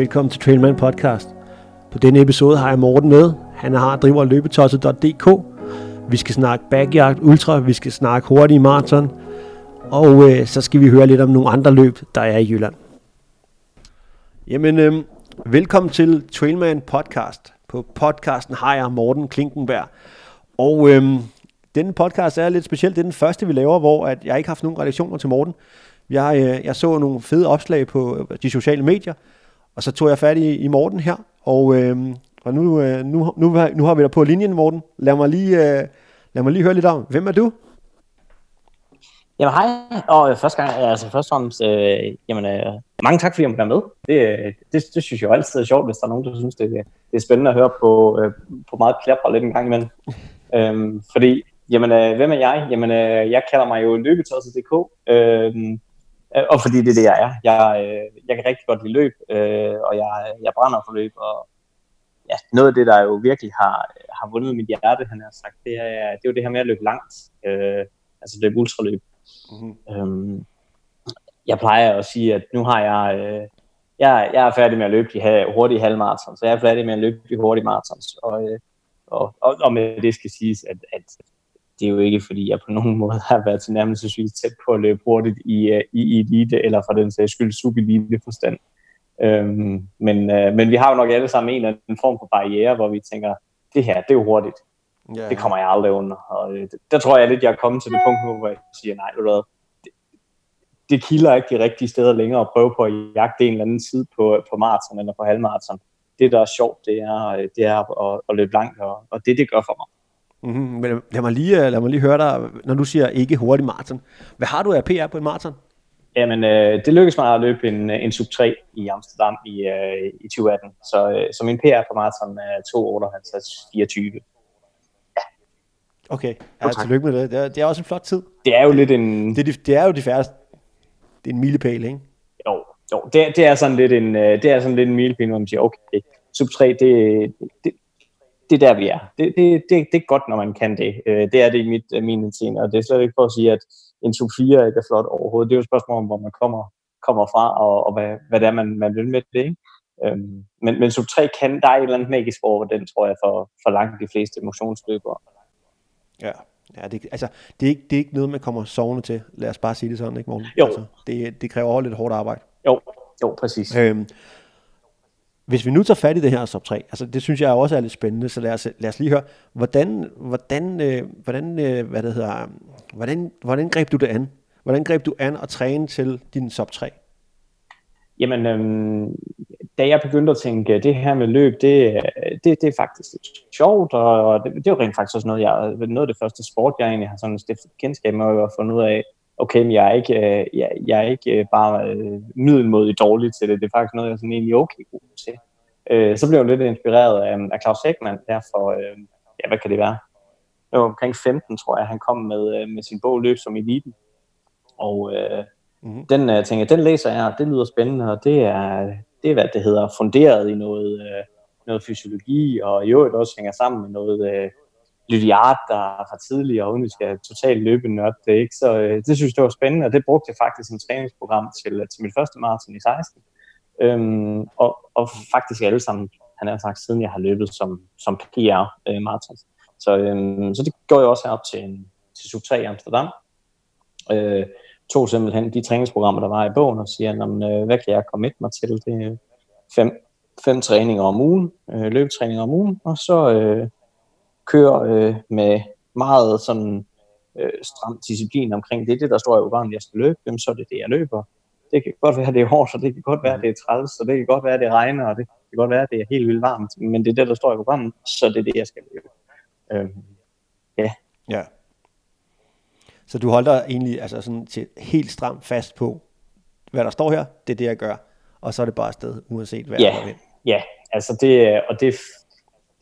Velkommen til Trailman Podcast. På denne episode har jeg Morten med. Han har driver løbetosset.dk. Vi skal snakke backyard ultra, vi skal snakke hurtige maraton, og øh, så skal vi høre lidt om nogle andre løb, der er i Jylland. Jamen, øh, velkommen til Trailman Podcast. På podcasten har jeg Morten Klinkenberg. Og øh, denne podcast er lidt speciel. Det er den første, vi laver, hvor at jeg ikke har haft nogen redaktioner til Morten. Jeg, øh, jeg så nogle fede opslag på øh, de sociale medier, og så tog jeg fat i, i Morten her, og, øh, og nu, øh, nu, nu, nu har vi dig på linjen, Morten. Lad mig lige, øh, lad mig lige høre lidt om, hvem er du? Jamen hej, og første gang, altså først og fremmest, øh, jamen, øh, mange tak fordi jeg må være med. Det, det, det synes jeg jo altid er sjovt, hvis der er nogen, der synes, det, det er spændende at høre på, øh, på meget klapper lidt en gang imellem. øhm, fordi, jamen, øh, hvem er jeg? Jamen, øh, jeg kalder mig jo løbetosset.dk, øh, og fordi det er det, jeg er. Jeg, øh, jeg kan rigtig godt lide løb, øh, og jeg, jeg brænder for løb, og ja, noget af det, der jo virkelig har, har vundet mit hjerte, han har sagt, det er, det er jo det her med at løbe langt, øh, altså løbe ultraløb. Mm-hmm. Øhm, jeg plejer at sige, at nu har jeg, øh, jeg, jeg er færdig med at løbe de hurtige halvmarathon, så jeg er færdig med at løbe de hurtige marathons. Og, øh, og, og, og med det skal siges, at, at det er jo ikke, fordi jeg på nogen måde har været til nærmest tæt på at løbe hurtigt i, øh, i elite, eller for den sags skyld subilite forstand. Øhm, men, øh, men vi har jo nok alle sammen en eller anden form for barriere, hvor vi tænker, det her, det er jo hurtigt. Yeah. Det kommer jeg aldrig under. Og øh, der tror jeg lidt, jeg er kommet til det punkt hvor jeg siger, nej, ved du hvad, det, det kilder ikke de rigtige steder længere at prøve på at jagte en eller anden tid på, på maraton eller på halvmaraton. Det, der er sjovt, det er, øh, det er at, at løbe langt, og, og det, det gør for mig. Mm-hmm. Men lad mig, lige, øh, lad mig lige høre dig, når du siger ikke hurtig maraton. Hvad har du af PR på en maraton? Jamen, øh, det lykkedes mig at løbe en, en sub 3 i Amsterdam i, øh, i 2018. Så, øh, så min PR på maraton er 2.58.24. Okay, ja, oh, tillykke med det. det er, det er også en flot tid. Det er jo lidt en... Det, det, det er jo de færreste. Det er en milepæl, ikke? Jo, jo det, det, er sådan lidt en, øh, det er sådan lidt en milepæl, hvor man siger, okay, sub 3, det, det, det er der, vi er. Det, det, det, det er godt, når man kan det. Øh, det er det i mit, øh, min scene, og det er slet ikke for at sige, at en sub 4 ikke er flot overhovedet. Det er jo et spørgsmål om, hvor man kommer, kommer fra, og, og hvad, hvad det er, man, man vil med det. Ikke? Øhm, men, men sub 3 kan, der er et eller andet magisk over den, tror jeg, for, for langt de fleste emotionsløbere. Ja, ja det, altså, det, er ikke, det er ikke noget, man kommer sovende til. Lad os bare sige det sådan, ikke morgen? Jo. Altså, det, det kræver lidt hårdt arbejde. Jo, jo præcis. Øhm, hvis vi nu tager fat i det her sub 3, altså det synes jeg også er lidt spændende, så lad os, lad os lige høre, hvordan, hvordan, øh, hvordan, øh, hvad det hedder, hvordan, hvordan greb du det an? Hvordan greb du an at træne til din sub 3? Jamen, øhm, da jeg begyndte at tænke, det her med løb, det, det, det er faktisk lidt sjovt, og det, det er jo rent faktisk også noget, jeg, noget af det første sport, jeg egentlig har sådan stiftet kendskab med og fundet ud af, okay, men jeg er ikke, øh, jeg, jeg er ikke øh, bare øh, middelmodig dårlig til det, det er faktisk noget, jeg er sådan egentlig okay god til. Øh, så blev jeg lidt inspireret af, af Claus Hækman, der for, øh, ja, hvad kan det være? Det var omkring 15, tror jeg, han kom med, øh, med sin bog Løb som eliten. Og øh, mm-hmm. den øh, tænker den læser jeg, det lyder spændende, og det er, det er hvad det hedder, funderet i noget, øh, noget fysiologi, og i øvrigt også hænger sammen med noget øh, Lydiard, der fra tidligere, uden vi skal totalt løbe nørd det, ikke? Så øh, det synes jeg var spændende, og det brugte jeg faktisk som træningsprogram til, øh, til mit første maraton i 16. Øhm, og, og faktisk alle sammen, han har sagt, siden jeg har løbet som, som PR øh, maraton. Så, øhm, så det går jeg også herop til, til Sub 3 i Amsterdam. Øh, tog simpelthen de træningsprogrammer, der var i bogen, og siger, øh, hvad kan jeg komme mig til? Det er fem, fem træninger om ugen, øh, løbetræninger om ugen, og så øh, kører øh, med meget sådan øh, stram disciplin omkring det, det der står i programmet, jeg skal løbe, jamen, så er det det, jeg løber. Det kan godt være, at det er hårdt, og det kan godt være, det er træls, og det kan godt være, det regner, og det kan godt være, det er helt vildt varmt, men det er det, der står i programmet, så det er det, jeg skal løbe. Øh, ja. Ja. Så du holder egentlig altså sådan til helt stramt fast på, hvad der står her, det er det, jeg gør, og så er det bare afsted, uanset hvad ja. jeg vil. Ja, altså det, og det,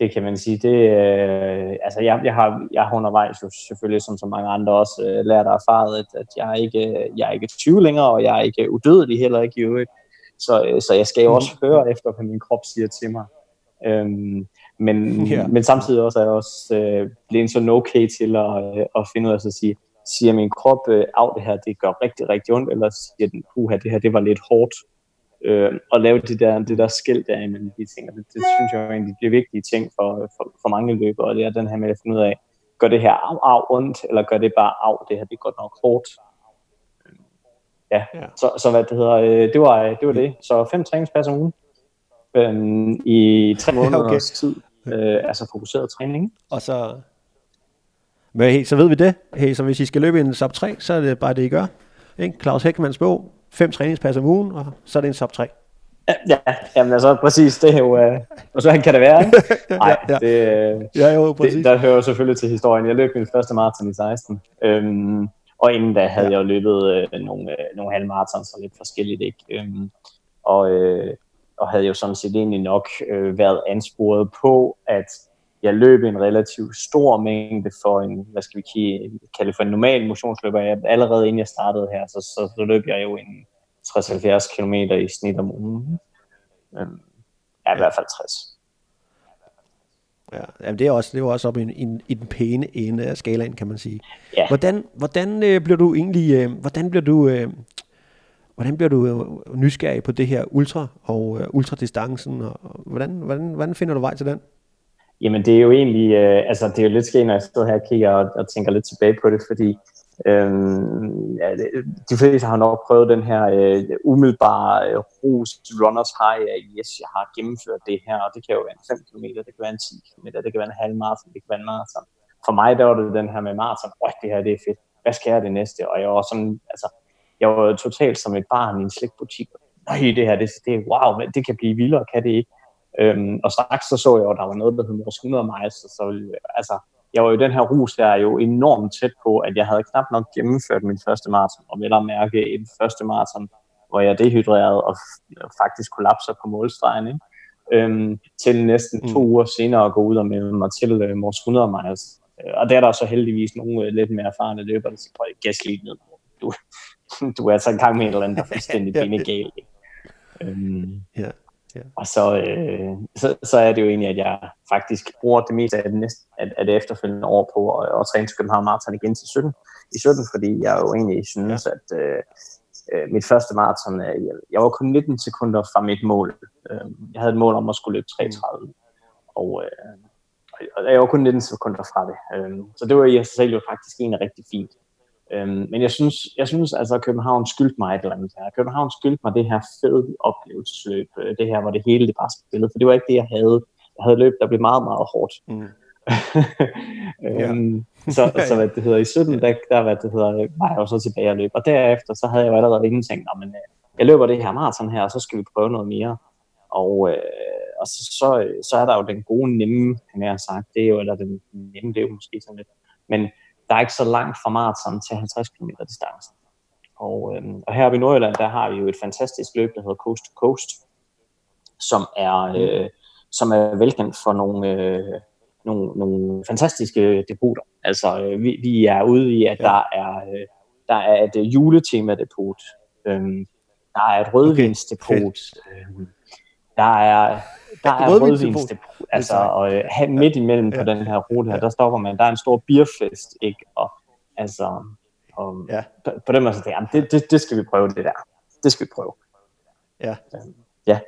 det kan man sige, det, øh, altså jeg, jeg, har, jeg har undervejs jo selvfølgelig, som så mange andre også, øh, lært og erfaret, at, at jeg, er ikke, jeg er ikke 20 længere, og jeg er ikke udødelig heller ikke i øvrigt. Så, øh, så jeg skal jo også høre efter, hvad min krop siger til mig. Øhm, men, yeah. men samtidig også er jeg også øh, blevet sådan okay til at, øh, at finde ud af at sige, siger min krop, øh, af det her, det gør rigtig, rigtig ondt, eller siger den, puha, det her, det var lidt hårdt. Øh, og lave det der, det der skilt der imellem de ting. Og det, det synes jeg jo egentlig bliver vigtige ting for, for, for mange løbere, og det er den her med at finde ud af, gør det her af, af ondt, eller gør det bare af, det her det er godt nok hårdt. Ja, ja. Så, så hvad det hedder, øh, det, var, det var det. Så fem træningspas om ugen øh, i tre måneder okay. tid. Øh, altså fokuseret træning. Og så, men hey, så ved vi det. Hey, så hvis I skal løbe en sub 3, så er det bare det, I gør. Ikke? Claus Hækkemanns bog, fem træningspas om ugen, og så er det en sub 3. Ja, jamen altså præcis, det er jo, øh, og så kan det være, ikke? Nej, ja, ja. det, ja, jo, præcis. det, der hører jo selvfølgelig til historien. Jeg løb min første maraton i 16, øhm, og inden da havde ja. jeg jo løbet øh, nogle, øh, nogle halvmarathon, så lidt forskelligt, ikke? Øhm, og, øh, og havde jo sådan set egentlig nok øh, været ansporet på, at jeg løb en relativt stor mængde for en, hvad skal vi kalde for en normal motionsløber. Jeg, allerede inden jeg startede her, så, så, så løb jeg jo en 60-70 km i snit om ugen. Øhm, ja, i hvert fald 60. Ja, jamen det er også det er også op i, i, i den pæne ende af skalaen, kan man sige. Ja. Hvordan, hvordan øh, bliver du egentlig, øh, hvordan bliver du, øh, hvordan bliver du øh, nysgerrig på det her ultra og øh, ultradistancen, og, og hvordan, hvordan, hvordan finder du vej til den? Jamen det er jo egentlig, øh, altså det er jo lidt skægt, når jeg står her og kigger og, og tænker lidt tilbage på det, fordi Øhm, ja, de fleste har nok prøvet den her øh, umiddelbare øh, rus runners high af, yes, jeg har gennemført det her, og det kan jo være en 5 km, det kan være en 10 km, det kan være en halv maraton, det kan være en maraton. For mig der var det den her med maraton, åh, det her det er fedt, hvad skal jeg det næste? Og jeg var sådan, altså, jeg var totalt som et barn i en slikbutik. Nej, det her, det, det, wow, det kan blive vildere, kan det ikke? Øhm, og straks så så jeg jo, at der var noget, der hed vores 100 miles, så altså, jeg var jo den her rus der jo enormt tæt på, at jeg havde knap nok gennemført min første maraton, og vel at mærke en første maraton, hvor jeg dehydrerede og faktisk kollapser på målstregen, ikke? Øhm, til næsten to mm. uger senere at gå ud og melde mig til øh, Mors 100 miles. Øh, og der er der så heldigvis nogle øh, lidt mere erfarne løbere, der siger, prøv at gas lige ned. Du, du er altså i gang med et eller andet, der er fuldstændig ja, ja. Øhm, ja. Ja. Og så, øh, så, så er det jo egentlig, at jeg faktisk bruger det meste af det, næste, af, af det efterfølgende år på at, at træne til København Marathon igen til 17, i 17, fordi jeg jo egentlig synes, ja. at øh, øh, mit første maraton, øh, jeg, jeg var kun 19 sekunder fra mit mål. Øh, jeg havde et mål om at skulle løbe 33, mm. og, øh, og jeg var kun 19 sekunder fra det. Øh, så det var i sig selv jo faktisk egentlig rigtig fint. Øhm, men jeg synes, jeg synes altså, at København skyldte mig et eller andet her. København skyldte mig det her fede oplevelsesløb. Øh, det her, hvor det hele det bare spillede. For det var ikke det, jeg havde. Jeg havde løb, der blev meget, meget hårdt. Mm. øhm, ja. så, så hvad det hedder, i 17, der, der hvad det hedder, var jeg jo så tilbage og løb. Og derefter, så havde jeg jo allerede inden tænkt, men øh, jeg løber det her maraton her, og så skal vi prøve noget mere. Og, øh, og så, så, så er der jo den gode nemme, han har sagt. Det er jo, eller den nemme, det er jo måske sådan lidt. Men der er ikke så langt fra maraton til 50 km distance. Og, øh, og her i Nordjylland, der har vi jo et fantastisk løb, der hedder Coast to Coast, som er, øh, som er velkendt for nogle, øh, nogle, nogle fantastiske depoter. Altså, øh, vi, vi er ude i, at ja. der er, øh, der er et øh, juletema-depot. Øh, der er et rødvinsdepot. Okay. Øh, der er der er rødvinsdepot, altså og, uh, midt imellem ja. på den her rute her, der stopper man, der er en stor bierfest, ikke? Og altså, og, ja. på, på den måde så det, det, det skal vi prøve det der. Det skal vi prøve. Ja. Ja.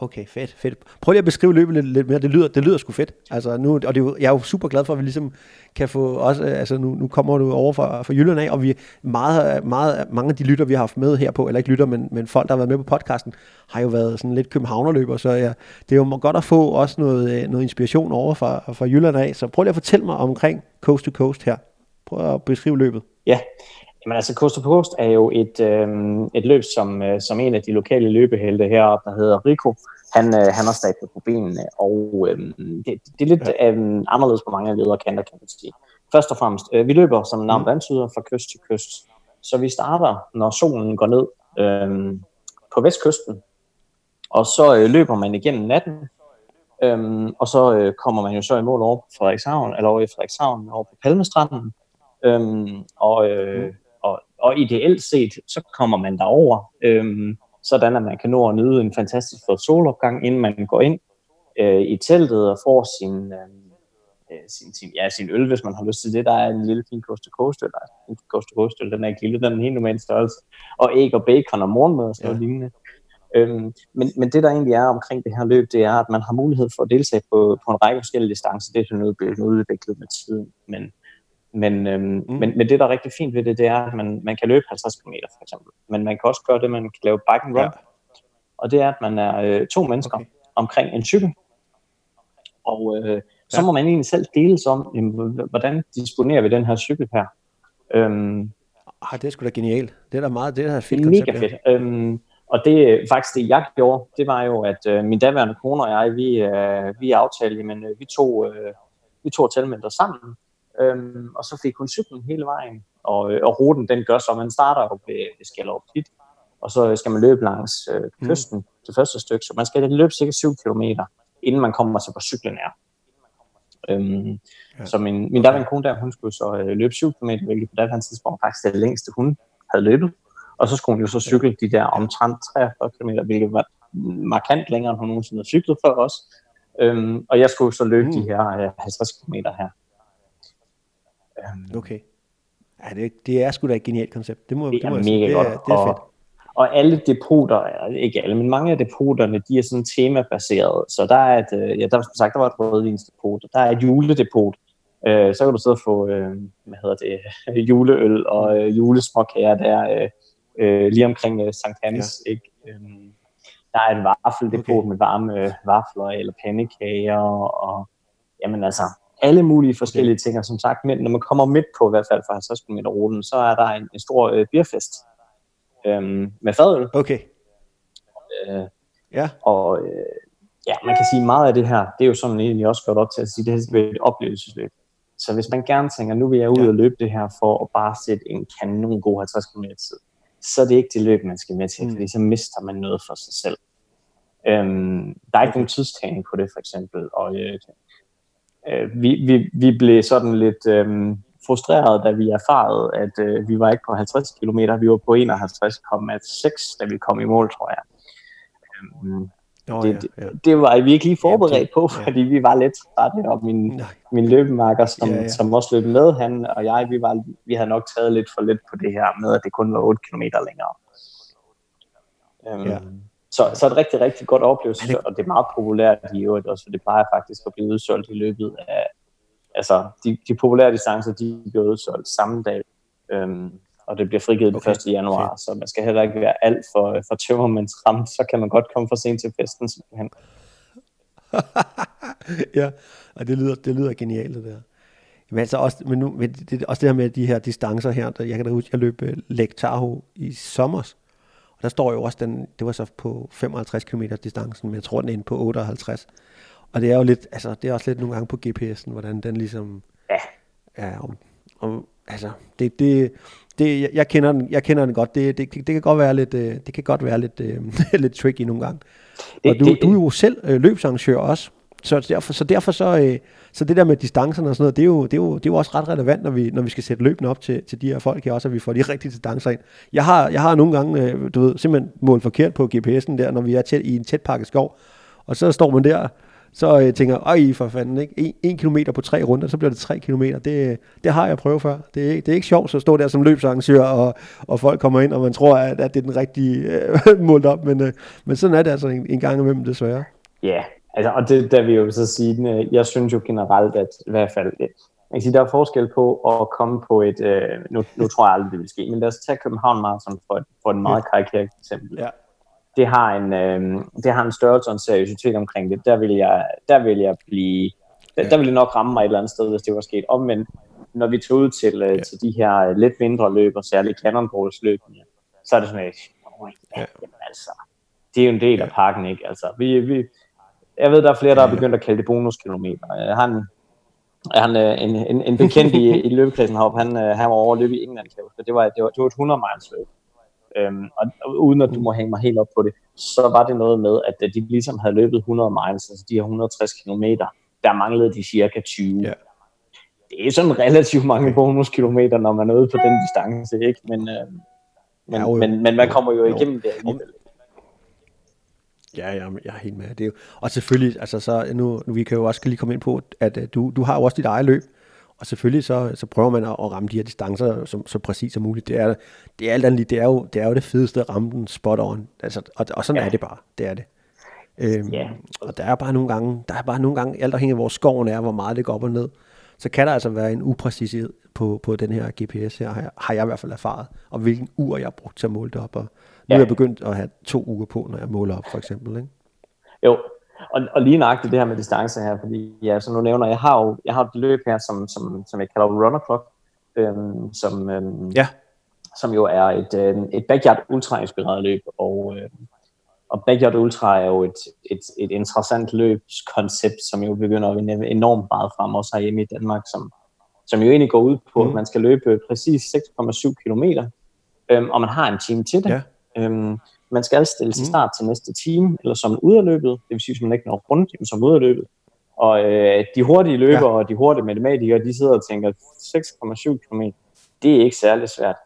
Okay, fedt, fedt. Prøv lige at beskrive løbet lidt, lidt mere. Det lyder, det lyder sgu fedt. Altså nu, og det er jo, jeg er jo super glad for, at vi ligesom kan få også, øh, altså nu, nu kommer du over fra, fra Jylland af, og vi meget, meget, mange af de lytter, vi har haft med her på, eller ikke lytter, men, men folk, der har været med på podcasten, har jo været sådan lidt københavnerløber, så ja, det er jo godt at få også noget, øh, noget inspiration over fra, fra Jylland af. Så prøv lige at fortælle mig omkring Coast to Coast her. Prøv at beskrive løbet. Ja, Jamen altså Coast to Coast er jo et, øh, et løb, som, øh, som en af de lokale løbehelte heroppe, der hedder Rico, han, øh, han har stablet på benene, og øh, det, det er lidt øh, anderledes på mange ledere kanter, kan man sige. Først og fremmest, øh, vi løber som navn mm. antyder fra kyst til kyst, så vi starter, når solen går ned øh, på vestkysten, og så øh, løber man igennem natten, Øhm, og så øh, kommer man jo så i mål over på Frederikshavn, eller over i Frederikshavn, over på Palmestranden. Øhm, og, øh, mm og, ideelt set, så kommer man derover, øhm, sådan at man kan nå at nyde en fantastisk flot solopgang, inden man går ind øh, i teltet og får sin, øhm, øh, sin, sin, ja, sin øl, hvis man har lyst til det. Der er en lille fin coast to coast øl, en coast to coast øl, den er ikke lille, den er en helt normal størrelse, og æg og bacon og morgenmad og sådan ja. lignende. Øhm, men, men det der egentlig er omkring det her løb, det er, at man har mulighed for at deltage på, på en række forskellige distancer. Det er sådan noget blevet udviklet med tiden. Men, men, øhm, mm. men, men det, der er rigtig fint ved det, det er, at man, man kan løbe 50 km for eksempel. Men man kan også gøre det, man kan lave bike and run. Ja. Og det er, at man er øh, to mennesker okay. omkring en cykel. Og øh, så ja. må man egentlig selv deles om, jamen, hvordan disponerer vi den her cykel her. Øhm, ah, det er sgu da genialt. Det er da meget, det er da fedt Det er mega fedt. Øhm, og det faktisk det, jeg gjorde, det var jo, at øh, min daværende kone og jeg, vi, øh, vi aftalte, men øh, vi tog, øh, vi tog tilmelder sammen, øhm, og så fik hun cyklen hele vejen, og, øh, og ruten den gør så, man starter jo ved, ved Skallerup Pit, og så skal man løbe langs øh, mm. kysten mm. det første stykke, så man skal løbe cirka 7 km, inden man kommer til, hvor cyklen er. Øhm, ja. Så min, min daværende kone der, hun skulle så øh, løbe 7 km, hvilket på det tidspunkt faktisk det længste, hun havde løbet. Og så skulle hun jo så cykle de der omtrent 43 km, hvilket var markant længere, end hun nogensinde havde cyklet for os. Øhm, og jeg skulle så løbe mm. de her øh, 50 km her. Øhm, okay. Ja, det, det er sgu da et genialt koncept. Det, må, det, det må er mega godt. Det er, det er fedt. Og, og alle depoter, ikke alle, men mange af depoterne, de er sådan temabaserede. Så der er et, øh, ja, der var sagt, der var et rødvinsdepot, der er et juledepot. Øh, så kan du sidde og få, øh, hvad hedder det, juleøl og øh, julesmåkager der øh, øh, lige omkring øh, Sankt Hans, ja. ikke? Øhm, der er et vaffeldepot okay. med varme øh, vafler eller pandekager og jamen altså alle mulige forskellige okay. ting. Og som sagt, men når man kommer midt på i hvert fald for 50 km ruten, så er der en, en stor øh, bierfest øhm, med fadøl. Okay. Øh, ja. Og øh, ja, man kan sige meget af det her, det er jo sådan egentlig også godt op til at sige, det her er et oplevelsesløb. Så hvis man gerne tænker, nu vil jeg ud ja. og løbe det her for at bare sætte en kanon god 50 km tid, så er det ikke det løb, man skal med til, mm. fordi så mister man noget for sig selv. Øhm, der er ikke nogen tidstagning på det, for eksempel. Og øh, øh, vi, vi, vi blev sådan lidt øh, frustreret, da vi erfarede, at øh, vi var ikke på 50 km, vi var på 51,6, da vi kom i mål, tror jeg. Øhm, Oh, det, ja, ja. det var vi ikke lige forberedt på, fordi ja. vi var lidt trætte, og min, min løbemarker, som, ja, ja. som også løb med, han og jeg, vi, var, vi havde nok taget lidt for lidt på det her med, at det kun var 8 km længere. Um, ja. Så, så et rigtig, rigtig godt oplevelse, det... og det er meget populært i øvrigt også, for det plejer faktisk at blive udsolgt i løbet af, altså de, de populære distancer, de bliver udsolgt samme dag. Um, og det bliver frigivet okay. den 1. januar, okay. så man skal heller ikke være alt for, for tømmermænds ramt, så kan man godt komme for sent til festen simpelthen. ja, og det lyder, det lyder genialt det der. Men altså også, men nu, men det, også det her med de her distancer her, der, jeg kan da huske, jeg løb uh, Lake Tahoe i sommer, og der står jo også den, det var så på 55 km distancen, men jeg tror den er inde på 58. Og det er jo lidt, altså det er også lidt nogle gange på GPS'en, hvordan den ligesom, ja, ja om, om, altså det, det, det, jeg, kender den, jeg kender den godt. Det, det, det, det kan godt være lidt, øh, det kan godt være lidt, øh, lidt tricky nogle gange. Det, og du, det, du er jo selv øh, løbsarrangør også. Så derfor, så, derfor så, øh, så det der med distancerne og sådan noget, det er jo, det er jo, det er jo også ret relevant, når vi, når vi skal sætte løbende op til, til de her folk her også, at vi får de rigtige distancer ind. Jeg har, jeg har nogle gange, øh, du ved, simpelthen målt forkert på GPS'en der, når vi er tæt, i en tæt pakket skov, og så står man der, så øh, tænker, jeg, for fanden, ikke? En, en kilometer på tre runder, så bliver det tre kilometer. Det, øh, det har jeg prøvet før. Det er, det er ikke sjovt at stå der som løbsarrangør, og, og folk kommer ind, og man tror, at, at det er den rigtige øh, målt op, men, øh, men sådan er det altså en, en gang imellem, desværre. Ja, yeah altså, og det der vil jeg jo så sige, øh, jeg synes jo generelt, at i hvert fald, jeg kan sige, der er forskel på at komme på et, uh, nu, nu tror jeg aldrig, det vil ske, men lad os tage København Marathon for, for et meget karikeret eksempel. Ja det har en, øh, det har en størrelse og en seriøsitet omkring det. Der vil jeg, der vil jeg blive, der, ja. der vil det nok ramme mig et eller andet sted, hvis det var sket. Omvendt, når vi tog ud til, øh, ja. til de her lidt mindre løb, og særligt Cannonballs løb, så er det sådan, at ja, jamen, altså, det er jo en del ja. af pakken, ikke? Altså, vi, vi, jeg ved, der er flere, der har begyndt at kalde det bonuskilometer. Han, han, en, en, en bekendt i, i løbekredsen heroppe, han, han var over at løbe i England, kan jeg det var, det var, det var et 100 miles løb. Øhm, og, og uden at du må hænge mig helt op på det, så var det noget med, at de ligesom havde løbet 100 miles, altså de her 160 km, der manglede de cirka 20. Ja. Det er sådan relativt mange bonuskilometer, når man er ude på den distance, ikke? Men, øh, men, ja, jo, men, men man kommer jo, jo igennem det alligevel. Ja, jeg, jeg er helt med. Det er jo, og selvfølgelig, altså så nu, nu, vi kan jo også lige komme ind på, at uh, du, du har jo også dit eget løb, Og selvfølgelig så, så prøver man at, at ramme de her distancer så, så præcis som muligt. Det er, det er alt andet det er jo det, er jo det fedeste at ramme den spot on. Altså, og, og sådan ja. er det bare. Det er det. Øhm, ja. Og der er bare nogle gange, der er bare nogle gange, alt afhængig af hvor skoven er, hvor meget det går op og ned, så kan der altså være en upræcished på, på den her GPS her, har jeg, har jeg i hvert fald erfaret, og hvilken ur jeg har brugt til at måle det op. Og nu er jeg begyndt at have to uger på, når jeg måler op, for eksempel. Ikke? Jo, og, og lige nøjagtigt det her med distance her, fordi ja, som nu nævner, jeg har jo jeg har et løb her, som, som, som jeg kalder runner clock, øhm, som, øhm, ja. som jo er et, øhm, et backyard ultra inspireret løb, og, øhm, og backyard ultra er jo et, et, et interessant løbskoncept, som jo begynder at vinde enormt meget frem, også herhjemme i Danmark, som, som jo egentlig går ud på, mm. at man skal løbe præcis 6,7 km, øhm, og man har en time til det. Ja. Øhm, man skal stille til mm. start til næste time, eller som udløbet, det vil sige, hvis man ikke når rundt, som udløbet. Og øh, de hurtige løbere ja. og de hurtige matematikere, de sidder og tænker, 6,7 km, det er ikke særlig svært.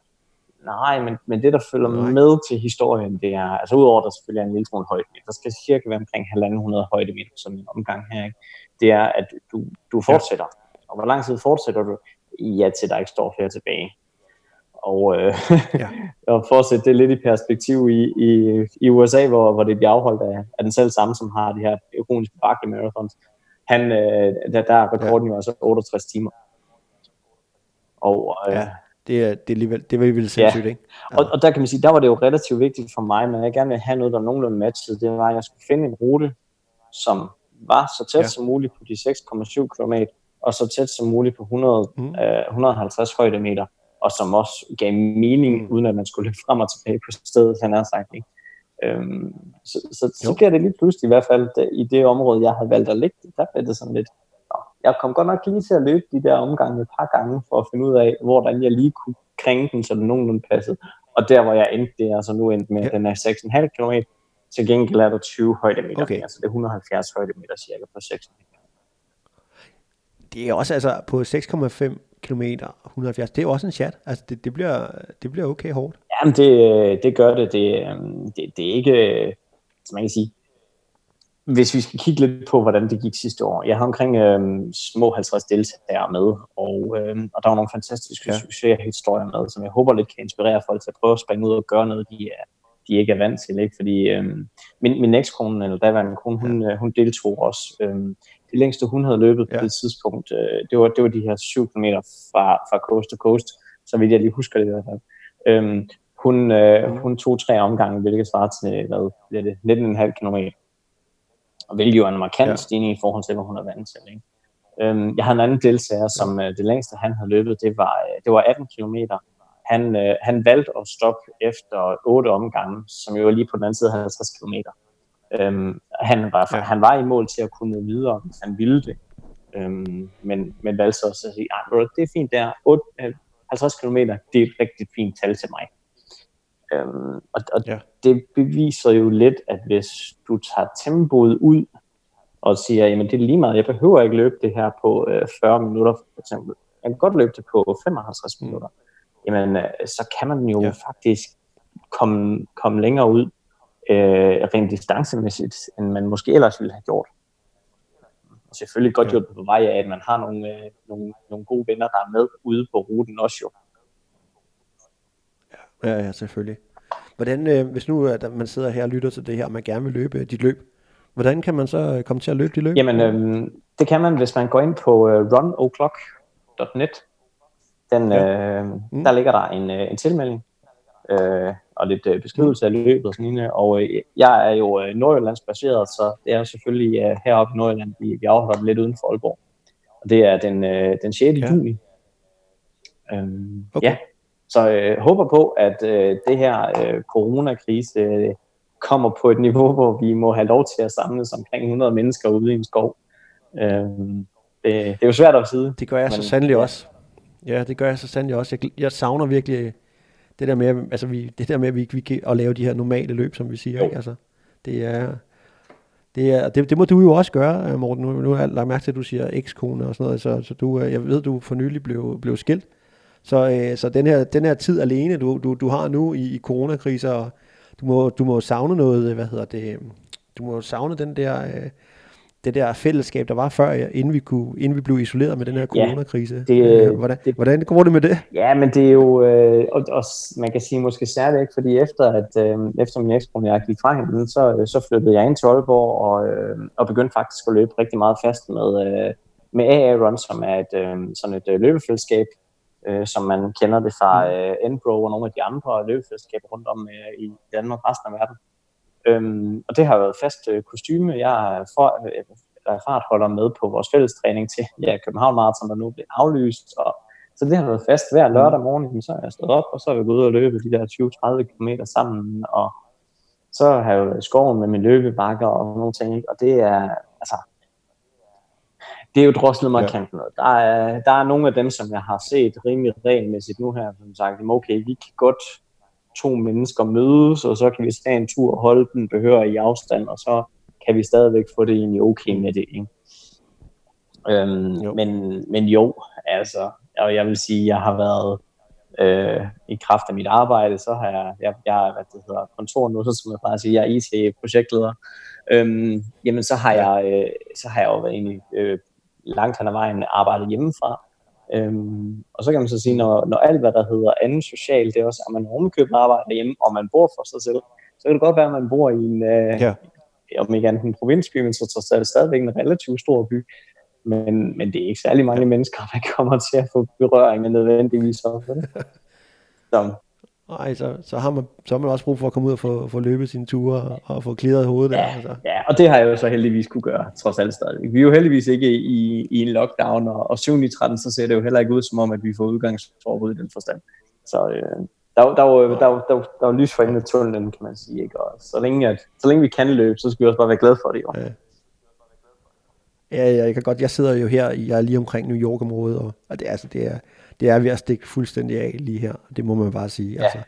Nej, men, men det, der følger Nej. med til historien, det er, altså udover at der selvfølgelig er en lille smule højde, der skal cirka være omkring 1.500 højdemeter som en omgang her, ikke? det er, at du, du fortsætter. Ja. Og hvor lang tid fortsætter du? Ja, til der ikke står flere tilbage og, øh, ja. og for at sætte det lidt i perspektiv i, i, i USA, hvor, hvor det bliver afholdt af, af den selv samme, som har de her ikoniske bakke marathons, han, øh, der, der er rekorden ja. jo altså 68 timer. Og, øh, ja, det er, det er alligevel, det var alligevel sindssygt, ja. ikke? Ja. Og, og der kan man sige, der var det jo relativt vigtigt for mig, men jeg gerne ville have noget, der nogenlunde matchede, det var, at jeg skulle finde en rute, som var så tæt ja. som muligt på de 6,7 km, og så tæt som muligt på 100, mm. øh, 150 højdemeter og som også gav mening, mm. uden at man skulle løbe frem og tilbage på stedet, han har sagt. Ikke? Øhm, så, så, så bliver det lige pludselig, i hvert fald i det område, jeg havde valgt at ligge, der blev det sådan lidt, Nå, jeg kom godt nok lige til at løbe de der omgange et par gange, for at finde ud af, hvordan jeg lige kunne krænge den, så den nogenlunde passede. Og der, hvor jeg endte, det er altså nu endt med, ja. den er 6,5 km, til gengæld er der 20 højdemeter, okay. altså det er 170 højdemeter cirka på 6 Det er også altså på 6,5 km 170, det er jo også en chat. Altså, det, det, bliver, det bliver okay hårdt. Jamen, det, det gør det. Det, øhm, det, det er ikke, som man kan sige, hvis vi skal kigge lidt på, hvordan det gik sidste år. Jeg har omkring øhm, små 50 deltagere med, og, øhm, og der var nogle fantastiske ja. succeshistorier med, som jeg håber lidt kan inspirere folk til at prøve at springe ud og gøre noget, de, er, de ikke er vant til. Ikke? Fordi øhm, min, min ekskone, eller daværende kone, hun, ja. hun deltog også. Øhm, det længste hun havde løbet ja. på det tidspunkt, øh, det, var, det var de her 7 km fra, fra coast to coast, så vidt jeg lige husker det i hvert fald. Øhm, hun, øh, mm. hun tog tre omgange, hvilket svarer til hvad, det, 19,5 km. Og hvilket jo er en markant ja. stigning i forhold til, hvad hun er vant til. Ikke? Øhm, jeg havde en anden deltager, som øh, det længste han havde løbet, det var, øh, det var 18 km. Han, øh, han valgte at stoppe efter otte omgange, som jo var lige på den anden side af 50 km. Øhm, han, var, ja. han var i mål til at kunne videre, hvis han ville det. Øhm, men, men valgte så også at sige, at det er fint der, 8, 50 km, det er et rigtig fint tal til mig. Øhm, og og ja. det beviser jo lidt, at hvis du tager tempoet ud, og siger, jamen det er lige meget, jeg behøver ikke løbe det her på øh, 40 minutter for eksempel. Jeg kan godt løbe det på 55 mm. minutter. Jamen, øh, så kan man jo ja. faktisk komme, komme længere ud øh, rent distancemæssigt, end man måske ellers ville have gjort. Og selvfølgelig godt hjulpet på vej af, at man har nogle, øh, nogle, nogle gode venner, der er med ude på ruten også jo. Ja, ja, selvfølgelig. Hvordan, øh, hvis nu at man sidder her og lytter til det her, og man gerne vil løbe dit løb, hvordan kan man så komme til at løbe dit løb? Jamen, øh, det kan man, hvis man går ind på øh, runoclock.net. Den, ja. øh, mm. Der ligger der en, øh, en tilmelding, øh, og lidt øh, beskrivelse af løbet og sådan noget. Og øh, jeg er jo øh, Nordjyllands baseret, så det er selvfølgelig øh, heroppe i Nordjylland, vi, vi afholder det lidt uden for Aalborg. Og det er den, øh, den 6. Ja. juni. Øhm, okay. Ja, så øh, håber på, at øh, det her øh, coronakrise øh, kommer på et niveau, hvor vi må have lov til at samles omkring 100 mennesker ude i en skov. Øhm, det, det er jo svært at sige. Det gør jeg men, så sandelig ja. også. Ja, det gør jeg så sandelig også. Jeg, jeg savner virkelig det der med, altså vi, det der med, at vi, vi kan at lave de her normale løb, som vi siger, ikke? Altså, det er, det, er, det, det må du jo også gøre, Morten. Nu, nu har jeg lagt mærke til, at du siger ekskone og sådan noget, så, så du, jeg ved, du for nylig blev, blev skilt. Så, øh, så den, her, den her tid alene, du, du, du har nu i, i coronakriser, og du må, du må savne noget, hvad hedder det, du må savne den der, øh, det der fællesskab, der var før, inden vi, kunne, inden vi blev isoleret med den her coronakrise. Ja, det, øh, hvordan, det, hvordan går det med det? Ja, men det er jo, øh, og, og man kan sige måske særligt ikke, fordi efter, at, øh, efter min ekskone jeg gik fra hende, så, så flyttede jeg ind til Aalborg og, øh, og begyndte faktisk at løbe rigtig meget fast med, øh, med AA Run, som er et, øh, sådan et øh, løbefællesskab, øh, som man kender det fra mm. øh, Enpro og nogle af de andre løbefællesskaber rundt om øh, i Danmark og resten af verden. Øhm, og det har været fast øh, kostyme. Jeg er for, øh, fartholder med på vores fælles træning til ja, København Marathon, der nu bliver aflyst. Og, så det har været fast hver lørdag morgen, så er jeg stået op, og så er vi gået ud og løbe de der 20-30 km sammen, og så har jeg jo skoven med min løbebakker og nogle ting, ikke? og det er, altså, det er jo droslet markant ja. noget. Der er, der er nogle af dem, som jeg har set rimelig regelmæssigt nu her, som sagt, okay, vi kan godt to mennesker mødes, og så kan vi tage en tur og holde den behørig i afstand, og så kan vi stadigvæk få det egentlig okay med det. Ikke? Øhm, jo. Men, men jo, altså, og jeg vil sige, jeg har været øh, i kraft af mit arbejde, så har jeg, jeg, jeg hvad det hedder, kontor nu, så som jeg bare sige, jeg er IT-projektleder. Øhm, jamen så har jeg, øh, så har jeg jo været egentlig øh, langt hen ad vejen arbejdet hjemmefra. Øhm, og så kan man så sige, når, når alt hvad der hedder anden social, det er også, at man ovenkøbet arbejder hjemme, og man bor for sig selv, så kan det godt være, at man bor i en, øh, ja. om ikke andet en provinsby, men så er det stadigvæk en relativt stor by. Men, men det er ikke særlig mange mennesker, der kommer til at få berøring med nødvendigvis. Så, Nej, så, så, har man, så har man også brug for at komme ud og få, få løbet sine ture og få klidret hovedet. Ja, der, altså. ja, og det har jeg jo så heldigvis kunne gøre, trods alt stadig. Vi er jo heldigvis ikke i, i en lockdown, og, og 7. 13, så ser det jo heller ikke ud som om, at vi får udgangsforbud i den forstand. Så øh, der, der, der, der, der, der, der er lys for enden af tunnelen, kan man sige. Ikke? Og så længe, at, så længe vi kan løbe, så skal vi også bare være glade for det. Jo. Ja. Ja, jeg kan godt, jeg sidder jo her, jeg er lige omkring New York-området, og, og det, altså, det, er, det er ved at stikke fuldstændig af lige her, det må man bare sige. Ja. Altså,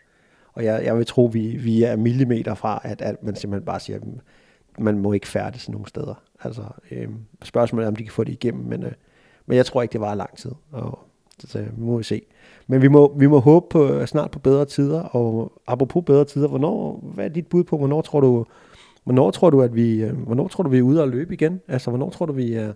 og jeg, jeg vil tro, vi, vi er millimeter fra, at, at man simpelthen bare siger, at man må ikke færdes nogle steder. Altså, øh, spørgsmålet er, om de kan få det igennem, men, øh, men jeg tror ikke, det var lang tid. Og, så vi må vi se. Men vi må, vi må håbe på, snart på bedre tider, og apropos bedre tider, hvornår, hvad er dit bud på, hvornår tror du, hvornår tror du, at vi, øh, hvornår tror du, vi er ude og løbe igen? Altså, hvornår tror du, vi er,